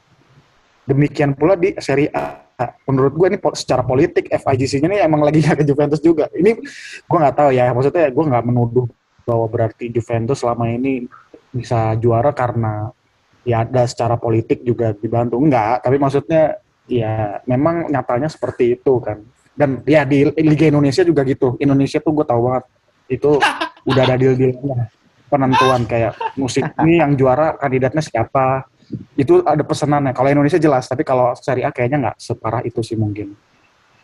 Demikian pula di Serie A. Menurut gue ini secara politik FIGC-nya ini emang lagi ke Juventus juga. Ini gue nggak tahu ya, maksudnya gue nggak menuduh bahwa berarti Juventus selama ini bisa juara karena ya ada secara politik juga dibantu enggak tapi maksudnya ya memang nyatanya seperti itu kan. Dan ya di Liga Indonesia juga gitu. Indonesia tuh gue tahu banget itu udah ada deal dealnya penentuan kayak musik ini yang juara kandidatnya siapa. Itu ada pesanannya kalau Indonesia jelas tapi kalau Serie A kayaknya nggak separah itu sih mungkin.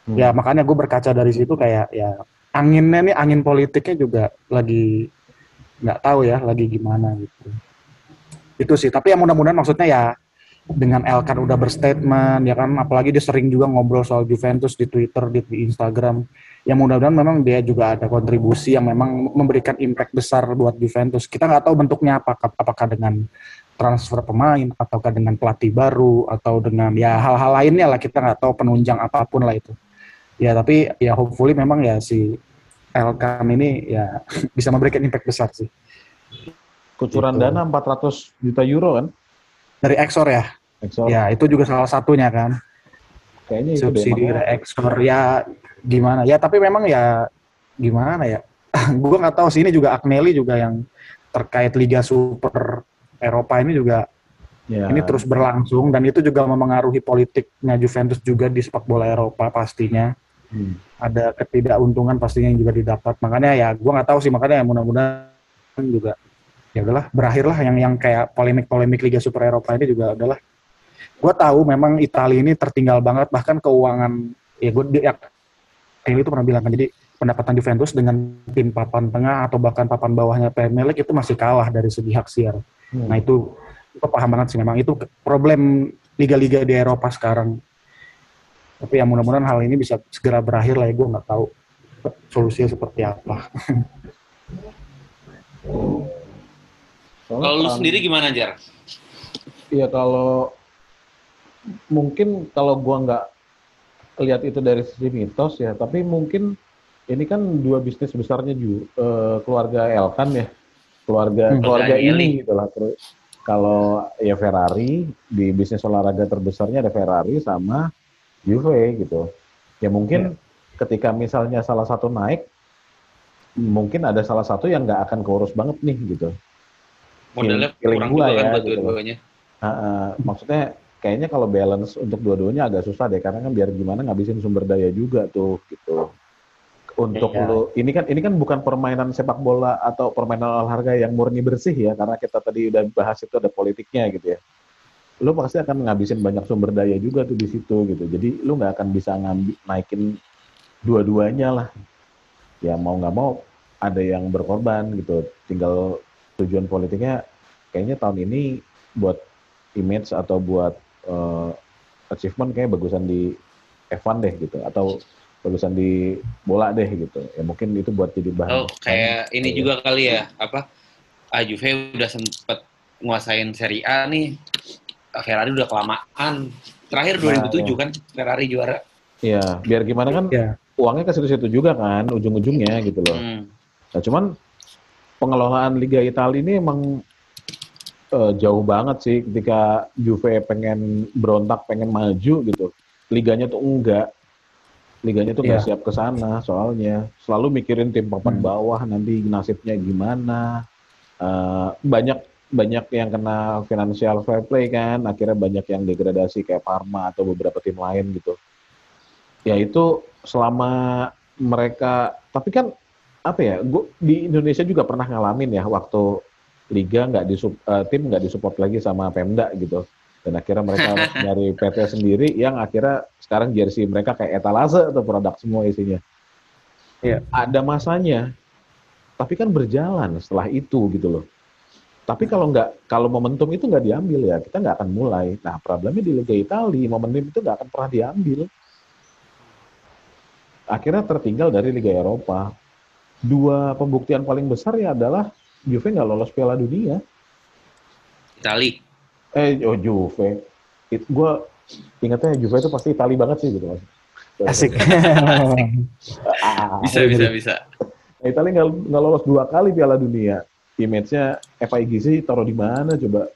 Hmm. ya makanya gue berkaca dari situ kayak ya anginnya nih angin politiknya juga lagi nggak tahu ya lagi gimana gitu. Itu sih. Tapi ya mudah-mudahan maksudnya ya dengan Elkan udah berstatement ya kan? Apalagi dia sering juga ngobrol soal Juventus di Twitter di, di Instagram. Ya mudah-mudahan memang dia juga ada kontribusi yang memang memberikan impact besar buat Juventus. Kita nggak tahu bentuknya apa apakah dengan transfer pemain ataukah dengan pelatih baru atau dengan ya hal-hal lainnya lah. Kita nggak tahu penunjang apa pun lah itu. Ya tapi ya hopefully memang ya si Elkan ini ya bisa memberikan impact besar sih. Kucuran Gitu. dana 400 juta euro kan? Dari Exor ya? Exor. ya itu juga salah satunya kan. Kayaknya itu subsidi dari Exor ya gimana? Ya tapi memang ya gimana ya? Gue nggak tahu sih ini juga Agnelli juga yang terkait Liga Super Eropa ini juga Ya. ini terus berlangsung dan itu juga memengaruhi politiknya Juventus juga di sepak bola Eropa pastinya. Hmm. ada ketidakuntungan pastinya yang juga didapat. Makanya ya gua nggak tahu sih makanya ya mudah-mudahan juga ya udahlah berakhirlah yang yang kayak polemik-polemik Liga Super Eropa ini juga udahlah gua tahu memang Italia ini tertinggal banget bahkan keuangan ya gue ya, itu pernah bilang kan jadi pendapatan Juventus dengan tim papan tengah atau bahkan papan bawahnya Premier League itu masih kalah dari segi hak siar Hmm. Nah itu, itu paham banget sih memang itu problem liga-liga di Eropa sekarang. Tapi ya mudah-mudahan hal ini bisa segera berakhir lah ya gue nggak tahu solusinya seperti apa. Kalau lu kan- sendiri gimana, Jar? Iya kalau mungkin kalau gua nggak lihat itu dari sisi mitos ya, tapi mungkin ini kan dua bisnis besarnya ju, eh, keluarga Elkan ya, keluarga Hmm. keluarga Keluarga ini gitu lah. Terus kalau ya Ferrari di bisnis olahraga terbesarnya ada Ferrari sama Juve gitu. Ya mungkin ketika misalnya salah satu naik, mungkin ada salah satu yang nggak akan keurus banget nih gitu. Modalnya Feeling kurang gua juga kan ya, buat gitu dua-duanya. Ah, ah, maksudnya kayaknya kalau balance untuk dua-duanya agak susah deh karena kan biar gimana ngabisin sumber daya juga tuh gitu. Untuk Iya. lu ini kan ini kan bukan permainan sepak bola atau permainan olahraga yang murni bersih ya karena kita tadi udah bahas itu ada politiknya gitu ya. Lu pasti akan ngabisin banyak sumber daya juga tuh di situ gitu. Jadi lu nggak akan bisa ngambil naikin dua-duanya lah. Ya mau nggak mau ada yang berkorban gitu. Tinggal tujuan politiknya kayaknya tahun ini buat image atau buat eh, achievement kayak bagusan di F1 deh gitu atau bagusan di bola deh gitu ya mungkin itu buat jadi bahan Oh, kayak ini Iya. juga kali ya, apa? Ah, Juve udah sempet nguasain Serie A nih. Ferrari udah kelamaan. Terakhir Nah, 2007 kan Ferrari juara. ya biar gimana kan ya, uangnya ke situ-situ juga kan ujung-ujungnya gitu loh Hmm. nah cuman pengelolaan Liga Italia ini emang eh, jauh banget sih ketika Juve pengen berontak pengen maju gitu. Liganya tuh enggak. Liganya tuh nggak Iya. siap ke sana soalnya. Selalu mikirin tim papan Hmm. bawah nanti nasibnya gimana. Eh, banyak banyak yang kena financial fair play kan. Akhirnya banyak yang degradasi kayak Parma atau beberapa tim lain gitu. Ya itu selama mereka tapi kan apa ya gua, di Indonesia juga pernah ngalamin ya waktu liga nggak di tim nggak disupport lagi sama Pemda gitu. Dan akhirnya mereka harus nyari PT sendiri yang akhirnya sekarang jersey mereka kayak etalase atau produk semua isinya. Iya. ada masanya. Tapi kan berjalan setelah itu gitu loh. Tapi kalau nggak kalau momentum itu nggak diambil ya kita nggak akan mulai. Nah problemnya di Liga Italia momentum itu nggak akan pernah diambil. Akhirnya tertinggal dari Liga Eropa dua pembuktian paling besar ya adalah Juve nggak lolos Piala Dunia Itali. eh oh Juve It, gue ingatnya Juve itu pasti Itali banget sih gitu mas asik. Ah, Bisa, gitu. bisa, bisa. Nah, Italia nggak nggak lolos dua kali Piala Dunia. Image-nya FIG sih taruh di mana coba?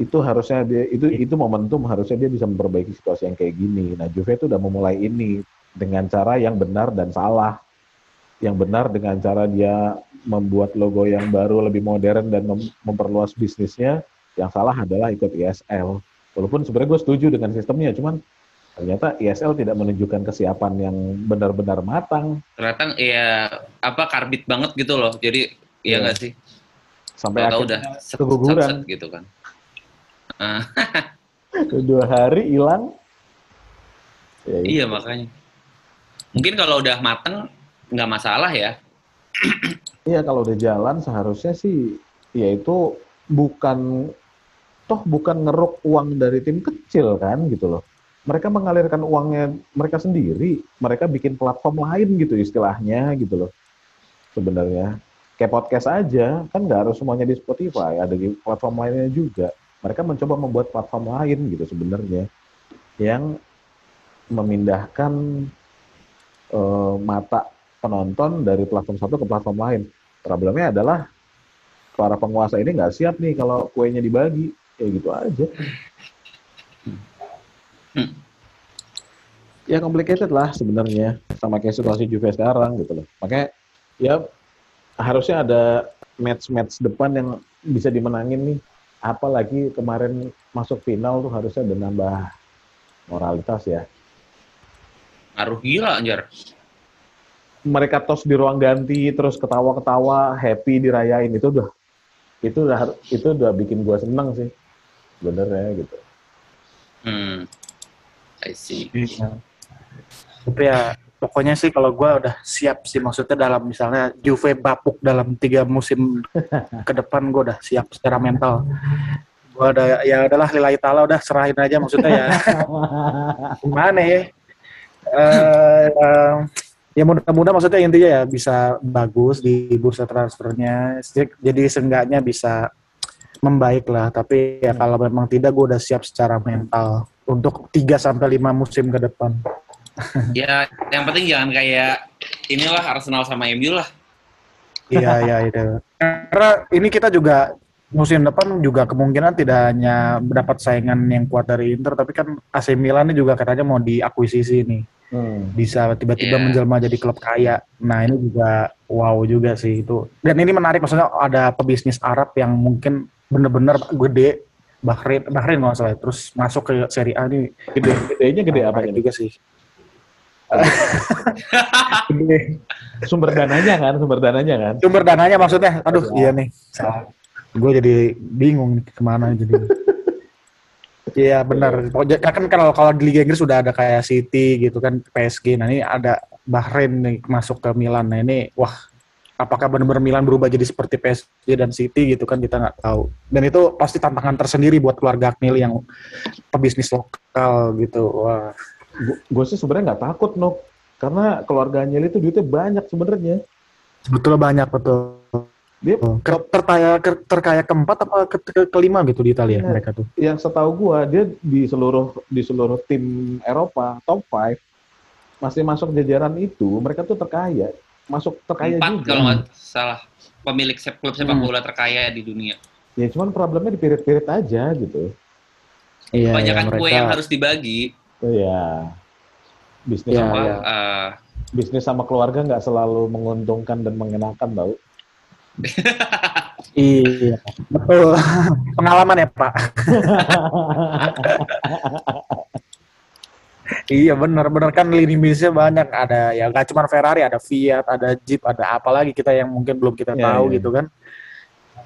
Itu harusnya dia itu itu momentum harusnya dia bisa memperbaiki situasi yang kayak gini. Nah, Juve itu udah memulai ini dengan cara yang benar dan salah. Yang benar dengan cara dia membuat logo yang baru lebih modern dan mem- memperluas bisnisnya. Yang salah adalah ikut ISL. Walaupun sebenarnya gue setuju dengan sistemnya, cuman ternyata ISL tidak menunjukkan kesiapan yang benar-benar matang. Ternyata ya apa karbit banget gitu loh. Jadi Iya. iya nggak sih? Sampai Tahu akhirnya udah set, keguguran. set, set gitu kan. Ah, dua hari hilang. Ya, iya makanya. Mungkin kalau udah mateng nggak masalah ya. Iya kalau udah jalan seharusnya sih ya itu bukan toh bukan ngeruk uang dari tim kecil kan gitu loh. Mereka mengalirkan uangnya mereka sendiri, mereka bikin platform lain gitu istilahnya gitu loh. Sebenarnya kayak podcast aja kan nggak harus semuanya di Spotify, ada di platform lainnya juga. Mereka mencoba membuat platform lain gitu sebenarnya yang memindahkan eh, mata penonton dari platform satu ke platform lain. Problemnya adalah para penguasa ini nggak siap nih kalau kuenya dibagi, kayak gitu aja. Hmm. Ya complicated lah sebenarnya sama kayak situasi Juve sekarang gitu loh. Makanya ya harusnya ada match-match depan yang bisa dimenangin nih. Apalagi kemarin masuk final tuh harusnya udah nambah moralitas ya. Ngaruh gila anjir. Mereka tos di ruang ganti terus ketawa-ketawa, happy dirayain itu udah itu udah itu udah bikin gua seneng sih. Bener ya gitu. Hmm. I see. Iya. Tapi ya pokoknya sih kalau gua udah siap sih maksudnya dalam misalnya Juve bapuk dalam tiga musim ke depan gua udah siap secara mental. Gua udah ya udahlah lillahi taala udah serahin aja maksudnya ya. Gimana ya? Eh, eh, ya mudah-mudahan maksudnya intinya ya bisa bagus di bursa transfernya. Jadi seenggaknya bisa membaik lah. Tapi ya kalau memang tidak gue udah siap secara mental untuk 3 sampai 5 musim ke depan. Ya, yang penting jangan kayak inilah Arsenal sama MU lah. Iya, iya itu. Karena ini kita juga musim depan juga kemungkinan tidak hanya mendapat saingan yang kuat dari Inter, tapi kan AC Milan ini juga katanya mau diakuisisi nih. Hmm. Bisa tiba-tiba Iya. menjelma jadi klub kaya. Nah ini juga wow juga sih itu. Dan ini menarik maksudnya ada pebisnis Arab yang mungkin bener-bener gede. Bahrain, Bahrain nggak salah. Terus masuk ke Serie A ini Gede, gedenya gede apa menarik nih? juga sih. Gede. Sumber dananya kan, sumber dananya kan. sumber dananya maksudnya aduh iya nih salah gue jadi bingung ke mana jadi iya benar. Pokoknya kan kalau kalau di Liga Inggris sudah ada kayak City gitu kan PSG nah ini ada Bahrain nih masuk ke Milan. Nah ini wah apakah benar-benar Milan berubah jadi seperti PSG dan City gitu kan kita nggak tahu. Dan itu pasti tantangan tersendiri buat keluarga Agnelli yang pebisnis lokal gitu. Wah. Gue sih sebenarnya nggak takut, Nok. Karena keluarga Agnelli itu duitnya banyak sebenarnya. betul banyak betul Dia Ter- terkaya terkaya keempat apa ke, ke- kelima gitu di Italia Iya. mereka tuh yang setahu gua dia di seluruh di seluruh tim Eropa top 5 masih masuk jajaran itu mereka tuh terkaya masuk terkaya Empat juga kalau nggak salah pemilik sep- klub sepak Hmm. bola terkaya di dunia. ya cuman problemnya di pirit-pirit aja gitu Iya, Kebanyakan iya, kue yang harus dibagi. ya bisnis Iya, sama Apa, iya. eh, bisnis sama keluarga nggak selalu menguntungkan dan mengenakan tau Iya, betul. Pengalaman ya Pak. iya benar, benar kan lini bisnisnya banyak. Ada ya nggak cuma Ferrari, ada Fiat, ada Jeep, ada apa lagi kita yang mungkin belum kita Iya, tahu iya. gitu kan.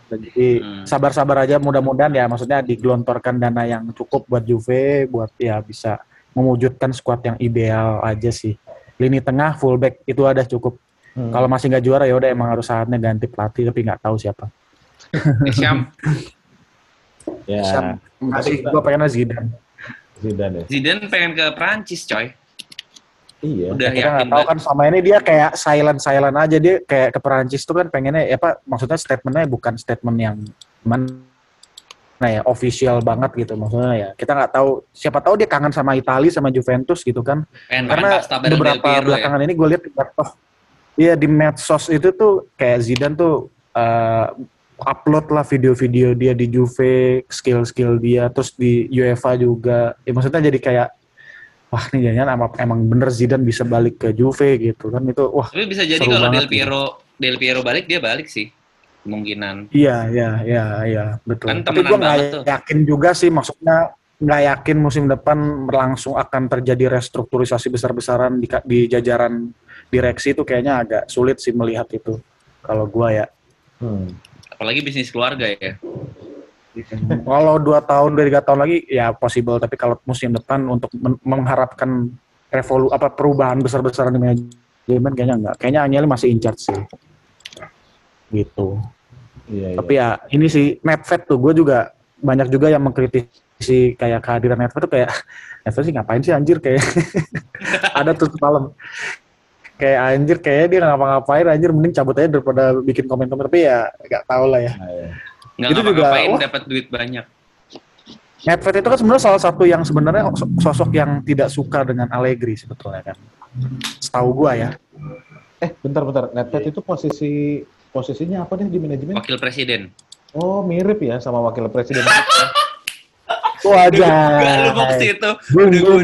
Jadi Hmm. sabar-sabar aja mudah-mudahan ya maksudnya digelontorkan dana yang cukup buat Juve buat ya bisa mewujudkan skuad yang ideal aja sih. Lini tengah fullback itu ada cukup. Hmm. Kalau masih nggak juara ya udah emang harus saatnya ganti pelatih tapi nggak tahu siapa. Syam, ya Siap. Masih gue pengennya Zidane. Zidane ya Zidane pengen ke Prancis, coy. iya Udah kita yakin nggak tahu kan selama ini dia kayak silent silent aja dia kayak ke Perancis tuh kan pengennya ya apa maksudnya statementnya bukan statement yang gimana nah ya official banget gitu maksudnya ya kita nggak tahu siapa tahu dia kangen sama Italia sama Juventus gitu kan Pengen karena beberapa Piero ya. belakangan ini gue lihat oh iya di medsos itu tuh kayak Zidane tuh eh, upload lah video-video dia di Juve skill-skill dia terus di UEFA juga ya maksudnya jadi kayak wah nih jangan emang, emang bener Zidane bisa balik ke Juve gitu kan itu wah Tapi bisa jadi kalau Del Piero Del Piero balik dia balik sih kemungkinan. iya iya iya iya betul Kan tapi gue nggak tuh. yakin juga sih maksudnya nggak yakin musim depan langsung akan terjadi restrukturisasi besar-besaran di, di jajaran direksi itu kayaknya agak sulit sih melihat itu kalau gua ya. Hmm. Apalagi bisnis keluarga ya. kalau dua tahun dari tiga tahun lagi ya possible. Tapi kalau musim depan untuk men- mengharapkan revolu apa perubahan besar-besaran di manajemen kayaknya enggak. Kayaknya Agnelli masih in charge sih. Gitu. Iya iya. Tapi ya ini sih Netfed tuh gue juga banyak juga yang mengkritisi kayak kehadiran Netfed tuh kayak Netfed sih ngapain sih anjir kayak. Ada tuh malam kayak anjir kayaknya dia nggak ngapa-ngapain anjir mending cabut aja daripada bikin komen-komen tapi ya nggak tahu lah ya Nah, iya. Nggak Itu juga, wah. dapat duit banyak. Netfed itu kan sebenarnya salah satu yang sebenarnya so- sosok yang tidak suka dengan Allegri sebetulnya kan setahu gua ya eh bentar bentar Netflix itu posisi posisinya apa deh di manajemen Wakil presiden. oh mirip ya sama wakil presiden wajah Gak lu box itu.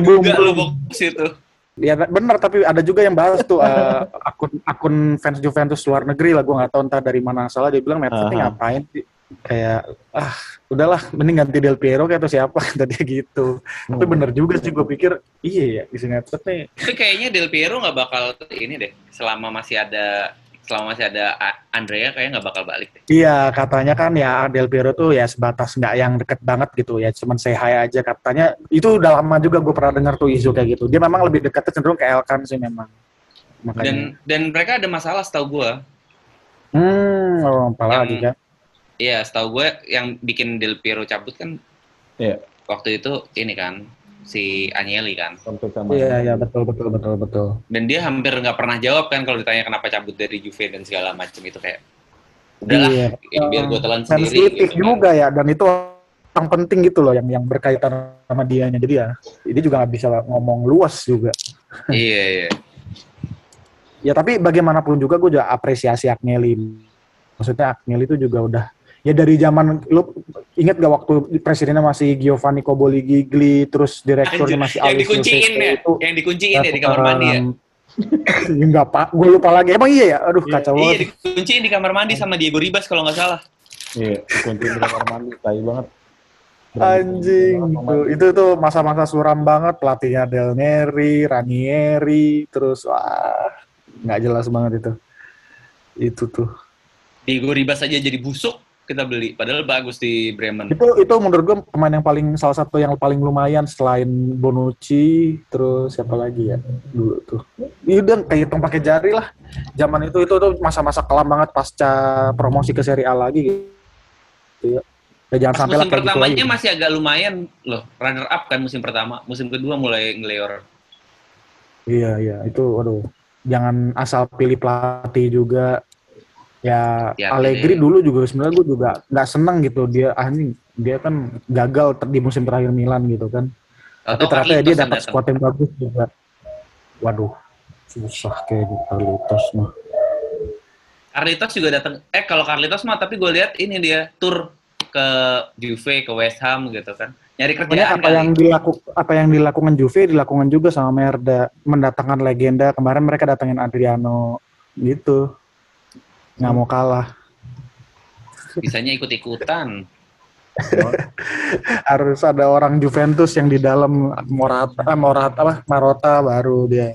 Duga lu box itu. Ya benar tapi ada juga yang bahas tuh eh, akun akun fans Juventus luar negeri lah gue nggak tahu entah dari mana salah dia bilang ini Aha. ngapain sih kayak ah udahlah mending ganti Del Piero kayak atau siapa kata dia gitu tapi Hmm. bener juga sih gue pikir iya ya isi Medved nih Tapi kayaknya Del Piero nggak bakal ini deh. Selama masih ada selama masih ada Andrea kayaknya nggak bakal balik deh. Iya, katanya kan ya Del Piero tuh ya sebatas nggak yang deket banget gitu ya, cuman say hi aja katanya. Itu udah lama juga gue pernah dengar tuh isu kayak gitu. Dia memang lebih dekatnya cenderung ke Elkan sih memang. Makanya. Dan dan mereka ada masalah setahu gue. hmm, oh, apalagi Yang- kan. Iya, setahu gue yang bikin Del Piero cabut kan Iya. waktu itu ini kan si Agnelli kan. Iya, iya betul betul betul betul. Dan dia hampir nggak pernah jawab kan kalau ditanya kenapa cabut dari Juve dan segala macam itu kayak udahlah Iya. ya, biar gue telan sendiri. Sensitif gitu kan. juga ya dan itu yang penting gitu loh yang yang berkaitan sama dianya. Jadi ya ini juga nggak bisa ngomong luas juga. Iya iya. Ya tapi bagaimanapun juga gue juga apresiasi Agnelli. Maksudnya Agnelli itu juga udah ya dari zaman lu inget gak waktu presidennya masih Giovanni Coboli Gigli terus direkturnya masih yang Alessio dikunciin ya, itu yang dikunciin ya di kamar mandi ya. Enggak pak, gue lupa lagi. Emang iya ya? Aduh kacau Iya banget. dikunciin di kamar mandi sama Diego Ribas kalau nggak salah. Iya, kunci di kamar mandi, tai banget. Anjing, tuh, itu tuh masa-masa suram banget pelatihnya Del Neri, Ranieri, terus wah nggak jelas banget itu. Itu tuh. Diego Ribas aja jadi busuk kita beli padahal bagus di Bremen. Itu itu menurut gue pemain yang paling salah satu yang paling lumayan selain Bonucci, terus siapa lagi ya dulu tuh. Iya udah kayak hitung pakai jari lah. Zaman itu itu tuh masa-masa kelam banget pasca promosi ke Serie A lagi gitu. Ya. Ya, jangan Pas sampai lah musim gitu pertamanya lagi. masih agak lumayan loh, runner up kan musim pertama. Musim kedua mulai ngeleor. Iya iya itu waduh jangan asal pilih pelatih juga ya Hati-hati Allegri deh. dulu juga sebenarnya gue juga nggak seneng gitu dia anjing dia kan gagal ter- di musim terakhir Milan gitu kan tapi Atau ternyata ya dia dapat squad yang bagus juga waduh susah kayak gitu Carlitos mah Carlitos juga datang. Eh kalau Carlitos mah tapi gue lihat ini dia tur ke Juve, ke West Ham gitu kan. Nyari Pokoknya kerjaan apa kali. yang dilakukan apa yang dilakukan Juve dilakukan juga sama Merda mendatangkan legenda kemarin mereka datangin Adriano gitu nggak mau kalah Bisanya ikut-ikutan. harus ada orang Juventus yang di dalam Morata, eh, Morata apa Marota baru dia.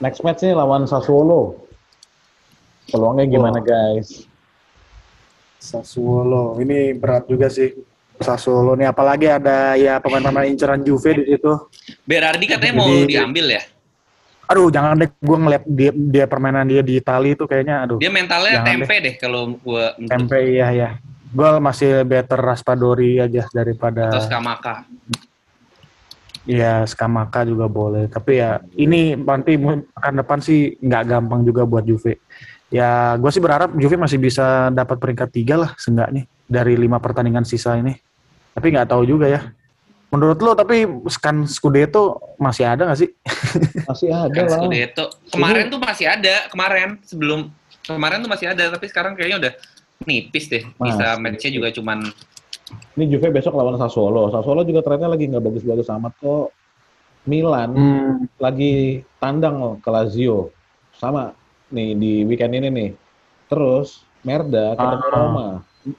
Next match nih lawan Sassuolo. Peluangnya gimana guys? Sassuolo ini berat juga sih. Sassuolo nih apalagi ada ya pemain-pemain inceran Juve di situ. Berardi katanya mau Jadi- diambil ya. Aduh jangan deh gue ngeliat dia, dia permainan dia di Itali itu kayaknya aduh Dia mentalnya tempe deh kalau gua menurut tempe iya ya. Gue masih better Raspadori aja daripada atau Skamaka. ya Skamaka juga boleh. Tapi ya ini nanti akan depan sih nggak gampang juga buat Juve. Ya gue sih berharap Juve masih bisa dapat peringkat tiga lah seenggaknya dari lima pertandingan sisa ini. Tapi nggak tahu juga ya. Menurut lo tapi kan Scudetto masih ada nggak sih? Masih ada lah. Scudetto. Kemarin tuh masih ada, kemarin sebelum kemarin tuh masih ada, tapi sekarang kayaknya udah nipis deh. Bisa match-nya juga cuman Ini Juve besok lawan Sassuolo. Sassuolo juga trennya lagi nggak bagus-bagus amat kok. Milan Hmm, lagi tandang ke Lazio. Sama nih di weekend ini nih. Terus Merda ketemu Ah. Roma,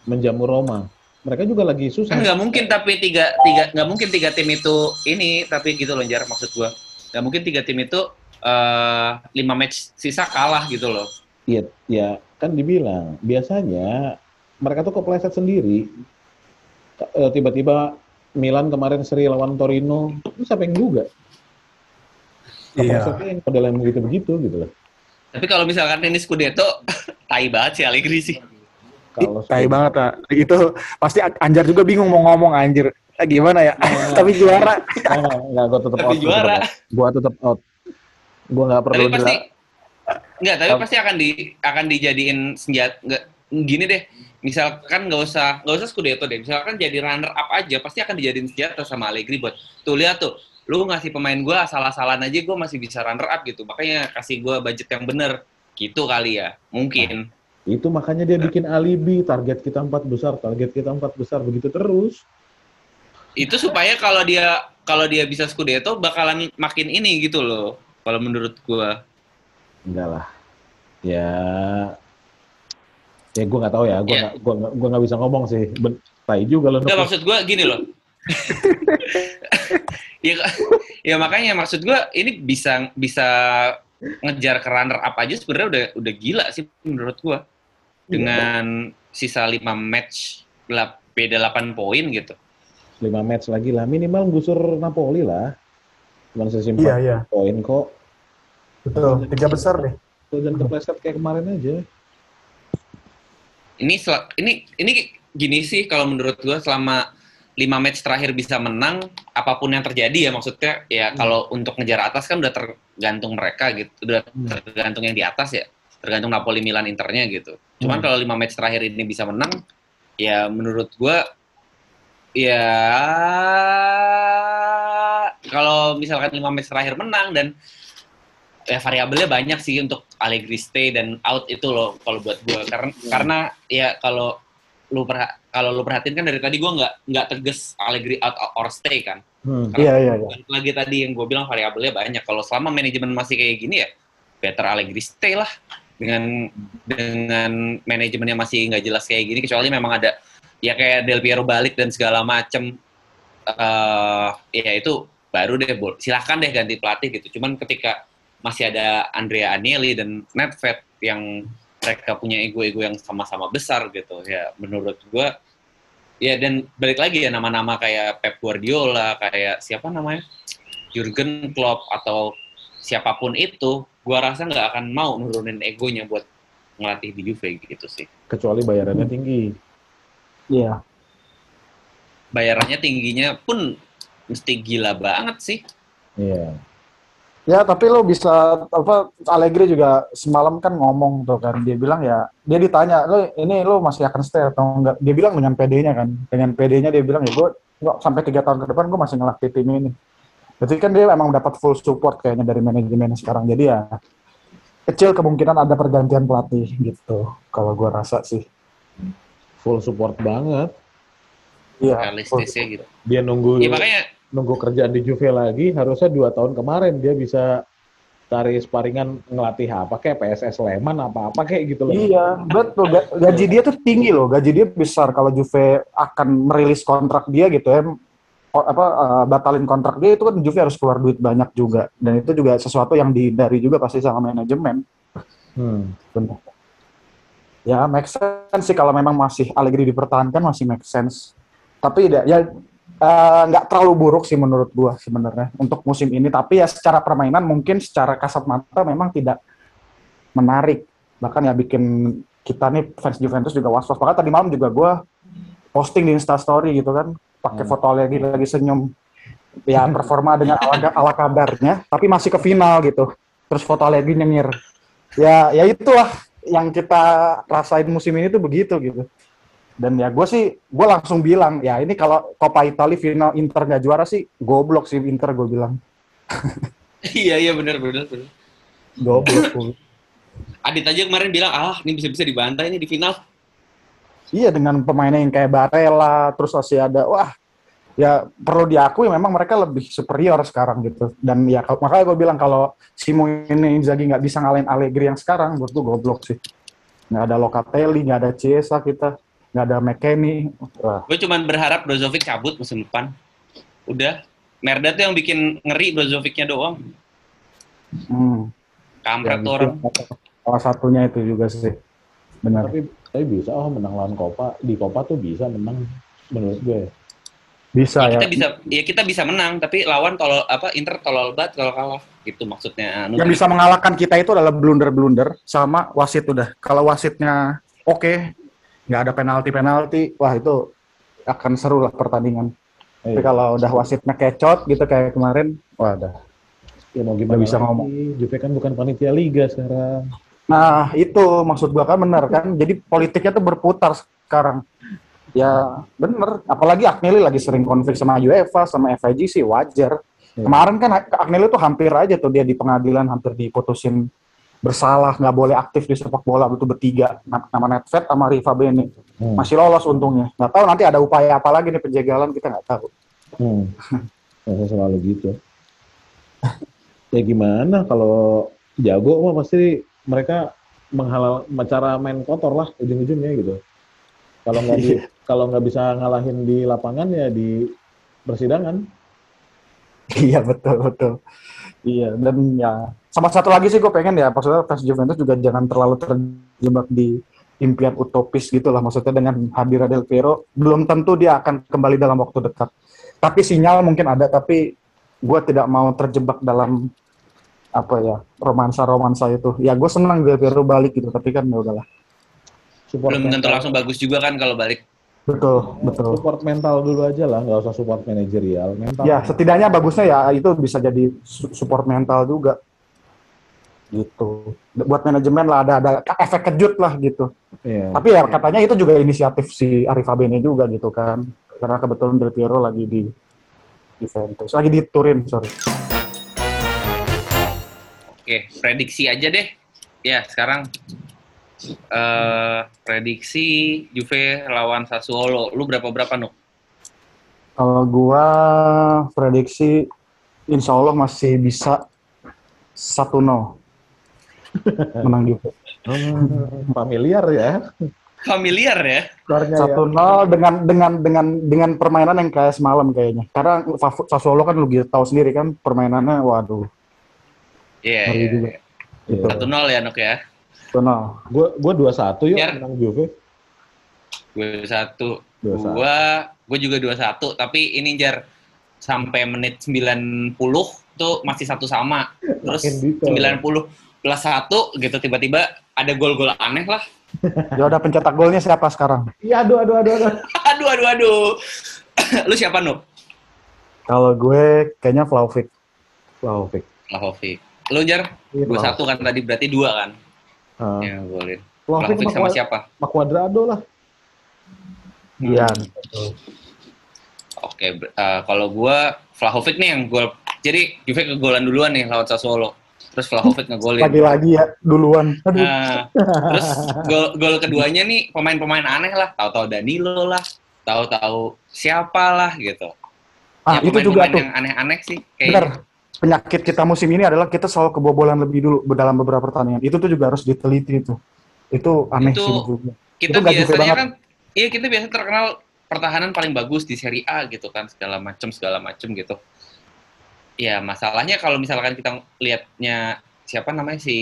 menjamu Roma. Mereka juga lagi susah. kan nggak mungkin tapi tiga tiga nggak mungkin tiga tim itu ini tapi gitu loh jar maksud gua nggak mungkin tiga tim itu eh lima match sisa kalah gitu loh Iya, ya kan dibilang biasanya mereka tuh kepleset sendiri. Eh, Tiba-tiba Milan kemarin seri lawan Torino, itu siapa yang juga? iya. Yang pada yang begitu-begitu gitu loh. tapi kalau misalkan ini Scudetto tai banget sih Allegri sih Kalau Tai banget lah. Itu pasti Anjar juga bingung mau ngomong anjir. Eh, gimana ya? tapi juara. Enggak, enggak, gue tetap out. gua juara. Gua tetap out. Gua nggak perlu tapi pasti bilang. nggak tapi pasti akan di akan dijadiin senjata nggak gini deh misalkan nggak usah nggak usah Scudetto deh misalkan jadi runner up aja pasti akan dijadiin senjata sama Allegri buat tuh lihat tuh lu ngasih pemain gua asal-asalan aja gua masih bisa runner up gitu makanya kasih gua budget yang bener gitu kali ya mungkin Itu makanya dia bikin alibi, target kita empat besar, target kita empat besar, begitu terus. Itu supaya kalau dia kalau dia bisa Scudetto bakalan makin ini gitu loh. Kalau menurut gua. Enggak lah. Ya, ya gue nggak tahu ya. Gue gua nggak gua nggak bisa ngomong sih. Ben, tai juga loh. Enggak maksud gua gini loh. ya, ya makanya maksud gua ini bisa bisa ngejar ke runner up aja sebenarnya udah udah gila sih menurut gua. Dengan sisa 5 match beda 8 poin gitu. 5 match lagi lah. Minimal gusur Napoli lah. Cuman sesi Iya, 4 iya. poin kok. Betul, tiga besar deh. Dan kepleset kayak kemarin aja. Ini ini ini gini sih kalau menurut gua selama 5 match terakhir bisa menang apa pun yang terjadi ya maksudnya ya kalau untuk ngejar atas kan udah tergantung mereka gitu udah Hmm. tergantung yang di atas ya tergantung Napoli Milan Internya gitu cuman Hmm. kalau 5 match terakhir ini bisa menang ya menurut gua ya kalau misalkan 5 match terakhir menang dan ya variabelnya banyak sih untuk Allegri stay dan out itu loh kalau buat gua karena karena ya kalau lu perha- kalau lu perhatiin kan dari tadi gua nggak nggak tegas Allegri out or stay kan Hmm. Iya, iya, iya. Lagi tadi yang gue bilang variabelnya banyak kalau selama manajemen masih kayak gini ya better Allegri stay lah dengan dengan manajemennya masih nggak jelas kayak gini kecuali memang ada ya kayak Del Piero balik dan segala macem eh ya itu baru deh silahkan deh ganti pelatih gitu cuman ketika masih ada Andrea Agnelli dan Nedved yang mereka punya ego-ego yang sama-sama besar gitu ya menurut gua ya dan balik lagi ya nama-nama kayak Pep Guardiola kayak siapa namanya Jurgen Klopp atau siapa pun itu gua rasa nggak akan mau nurunin egonya buat ngelatih di Juve gitu sih Kecuali bayarannya tinggi. Iya. bayarannya tingginya pun mesti gila banget sih Iya. Ya, tapi lo bisa apa Allegri juga semalam kan ngomong tuh kan dia bilang ya dia ditanya lo ini lo masih akan stay atau enggak? Dia bilang dengan PD-nya kan dengan PD-nya dia bilang ya gue sampai tiga tahun ke depan gue masih ngelatih tim ini. Berarti kan dia emang dapat full support kayaknya dari manajemen sekarang jadi ya kecil kemungkinan ada pergantian pelatih gitu kalau gue rasa sih. Full support banget. iya realistisnya gitu. Dia nunggu ya makanya nunggu kerjaan di Juve lagi. Harusnya dua tahun kemarin dia bisa cari sparingan ngelatih apa kayak PSS Sleman apa apa kayak gitu loh. Iya, betul. Ga- Gaji dia tuh tinggi loh. Gaji dia besar kalau Juve akan merilis kontrak dia gitu ya. apa eh, batalin kontrak dia itu kan Juve harus keluar duit banyak juga dan itu juga sesuatu yang dihindari juga pasti sama manajemen. Hmm. Benar. Ya, make sense sih kalau memang masih Allegri dipertahankan masih make sense. Tapi ya, ya eh, nggak terlalu buruk sih menurut gua sebenarnya untuk musim ini. Tapi ya secara permainan mungkin secara kasat mata memang tidak menarik. Bahkan ya bikin kita nih fans Juventus juga was-was. Bahkan tadi malam juga gua posting di Instastory gitu kan, pakai Hmm. foto lagi lagi senyum. Ya performa dengan ala, ala kabarnya, tapi masih ke final gitu. Terus foto lagi nyengir. Ya, ya itulah yang kita rasain musim ini tuh begitu gitu. Dan ya gue sih, gue langsung bilang, ya ini kalau Coppa Italia final Inter nggak juara sih, goblok sih Inter gue bilang. iya iya benar benar benar Goblok. Adit aja kemarin bilang ah ini bisa-bisa dibantai ini di final iya dengan pemainnya yang kayak Barella, terus masih ada, wah ya perlu diakui memang mereka lebih superior sekarang gitu. Dan ya makanya gue bilang kalau Simone Inzaghi nggak bisa ngalahin Allegri yang sekarang, menurut gue goblok sih. Nggak ada Locatelli, nggak ada Chiesa kita, nggak ada McKennie. Wah, gue cuman berharap Brozovic cabut musim depan udah Merda tuh yang bikin ngeri Brozovicnya doang hmm. kampret Ya, tuh orang Salah satunya itu juga sih. Benar. Tapi tapi bisa oh menang lawan Copa di Copa tuh bisa menang menurut gue. Bisa ya, ya. kita bisa ya kita bisa menang tapi lawan tolol apa Inter tolol banget kalau kalah gitu maksudnya anu, Yang bisa mengalahkan kita itu adalah blunder-blunder sama wasit udah. Kalau wasitnya oke, nggak ada penalti-penalti, wah itu akan seru lah pertandingan. Tapi Eh, kalau udah wasitnya kecot gitu kayak kemarin, wah udah. ya mau gimana bisa lagi? ngomong. Juve kan bukan panitia liga sekarang. Nah itu maksud gua kan bener kan. Jadi politiknya tuh berputar sekarang. Ya bener. Apalagi Agnelli lagi sering konflik sama UEFA, sama FIG sih wajar. Iya. Kemarin kan Agnelli tuh hampir aja tuh dia di pengadilan hampir diputusin bersalah, nggak boleh aktif di sepak bola itu bertiga, Nam- nama Netfed sama Riva Bene. Hmm. Masih lolos untungnya. Nggak tahu nanti ada upaya apa lagi nih penjagalan kita nggak tahu. Hmm. Masa selalu gitu. ya gimana kalau jago mah pasti mereka menghalal cara main kotor lah ujung-ujungnya gitu. Kalau nggak di kalau nggak bisa ngalahin di lapangan ya di persidangan. Iya betul betul. Iya dan ya sama satu lagi sih gue pengen ya maksudnya fans Juventus juga jangan terlalu terjebak di impian utopis gitu lah maksudnya dengan hadirnya Del Piero belum tentu dia akan kembali dalam waktu dekat. Tapi sinyal mungkin ada tapi gue tidak mau terjebak dalam apa ya romansa-romansa itu. Ya gue senang Del Piero balik gitu tapi kan ya udahlah. Belum tentu langsung bagus juga kan kalau balik. Betul betul. Support mental dulu aja lah, nggak usah support manajerial. Mental. Ya setidaknya bagusnya ya itu bisa jadi su- support mental juga gitu. Buat manajemen lah ada ada efek kejut lah gitu. Iya. Tapi ya katanya itu juga inisiatif si Arif Abene juga gitu kan. Karena kebetulan Del Piero lagi di Juventus, lagi di Turin, sorry. Oke, prediksi aja deh. Ya, sekarang eh prediksi Juve lawan Sassuolo. Lu berapa-berapa, Nuk? Kalau gua prediksi insya Allah masih bisa 1-0 menang Juve. Hmm, familiar ya. Familiar ya? Ya. 1-0 dengan dengan dengan dengan permainan yang kayak semalam kayaknya. Karena Sassuolo kan lu gitu tahu sendiri kan permainannya waduh. Iya, iya. Iya. Satu nol ya, Nuk ya? 1-0. Gue gue dua satu yuk Biar- menang Juve. Gue satu. Dua satu. Gua, gue juga dua satu. Tapi ini jar sampai menit 90 tuh masih satu sama. Terus detail. 90 plus satu gitu tiba-tiba ada gol-gol aneh lah. Ya udah pencetak golnya siapa sekarang? Iya, aduh, aduh, aduh, aduh. aduh, aduh, aduh. Lu siapa, Nuk? Kalau gue kayaknya Vlahovic. Vlahovic. Lahovic. Lu jar? Iya, Dua satu kan tadi berarti dua kan? Ah, Ya, golin. Vlahovic Lahovic sama, sama siapa? sama Cuadrado lah. Iya. Oke, ber- eh, kalau gua Vlahovic nih yang gol. Jadi Juve kegolan duluan nih lawan Sassuolo. Terus Vlahovic ngegolin. Lagi-lagi ya duluan. Aduh. Nah, terus gol gol keduanya nih pemain-pemain aneh lah, tahu-tahu Danilo lah, tahu-tahu siapa lah gitu. ah, ya, itu juga tuh. yang aneh-aneh sih kayak Penyakit kita musim ini adalah kita selalu kebobolan lebih dulu dalam beberapa pertandingan. Itu tuh juga harus diteliti itu. Itu aneh Itu- sih gue. kita itu biasanya banget. kan iya kita biasa terkenal pertahanan paling bagus di Serie A gitu kan segala macam segala macam gitu. Ya masalahnya kalau misalkan kita lihatnya siapa namanya si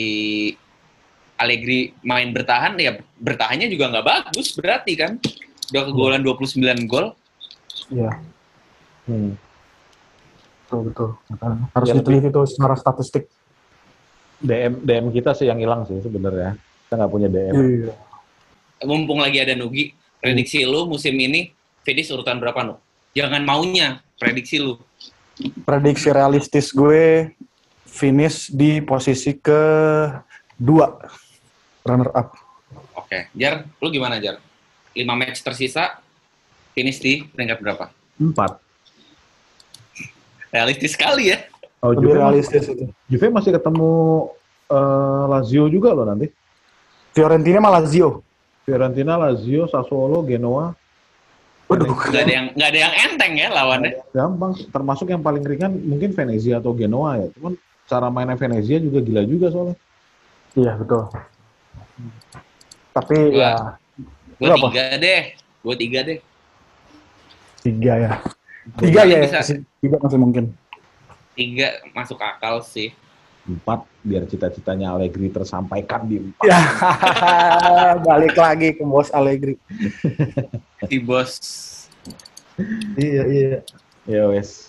Allegri main bertahan ya bertahannya juga nggak bagus berarti kan udah kegolan 29 gol Iya, Hmm. Betul betul. Makanya Harus Ya, diteliti tuh secara statistik. DM DM kita sih yang hilang sih sebenarnya. Kita nggak punya DM. Iya. mumpung lagi ada Nugi, prediksi lu musim ini finish urutan berapa nu? Jangan maunya, prediksi lu. Prediksi realistis gue finish di posisi ke dua runner up. Oke, Jar, lu gimana Jar? 5 match tersisa, finish di peringkat berapa? Empat. Realistis sekali ya. Oh, Lebih Juve, masih, realistis itu. Juve masih ketemu eh, Lazio juga loh nanti. Fiorentina malah Lazio. Fiorentina, Lazio, Sassuolo, Genoa. Waduh. Nggak ada yang nggak ada yang enteng ya lawannya. Gampang. Termasuk yang paling ringan mungkin Venezia atau Genoa ya. Cuman cara mainnya Venezia juga gila juga soalnya. Iya betul. Tapi Gua- ya Gue Berapa? tiga deh, gue tiga deh. tiga ya. Tiga ya, Bisa. masih- tiga masih mungkin. Tiga masuk akal sih. Empat biar cita-citanya Allegri tersampaikan di empat. Ya, balik lagi ke bos Allegri. Si bos. Iya iya. Ya wes.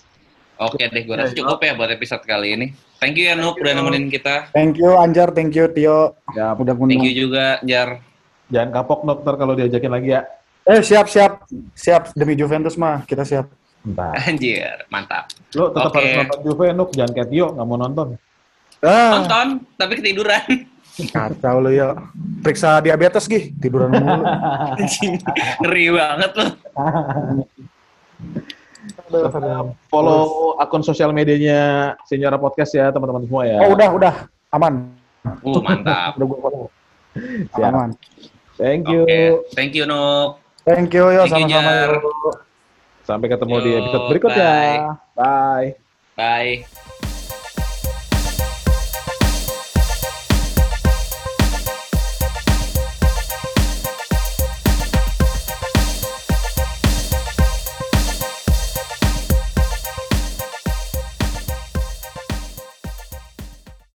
Oke deh, gue rasa cukup ya buat episode kali ini. Thank you ya Nuk udah nemenin kita. Thank you Anjar, thank you Tio. Ya, Udah Thank you juga Jar. jangan kapok dokter kalau diajakin lagi ya. Eh siap siap siap demi Juventus mah kita siap. Entar. Anjir, mantap. Lo tetap Oke. harus nonton Juve, Nuk. Jangan kayak Tio, nggak mau nonton. Ah, Nonton, tapi ketiduran. kacau lu ya. Periksa diabetes gih, tiduran mulu. Ngeri banget loh. Follow akun sosial medianya Senyora Podcast ya, teman-teman semua ya. Oh udah udah aman. Uh, mantap. Udah gue follow. Aman. Thank you. thank you Nup. Thank you, yo. Sama-sama. Sampai ketemu di Yo, episode berikutnya. Bye. Bye.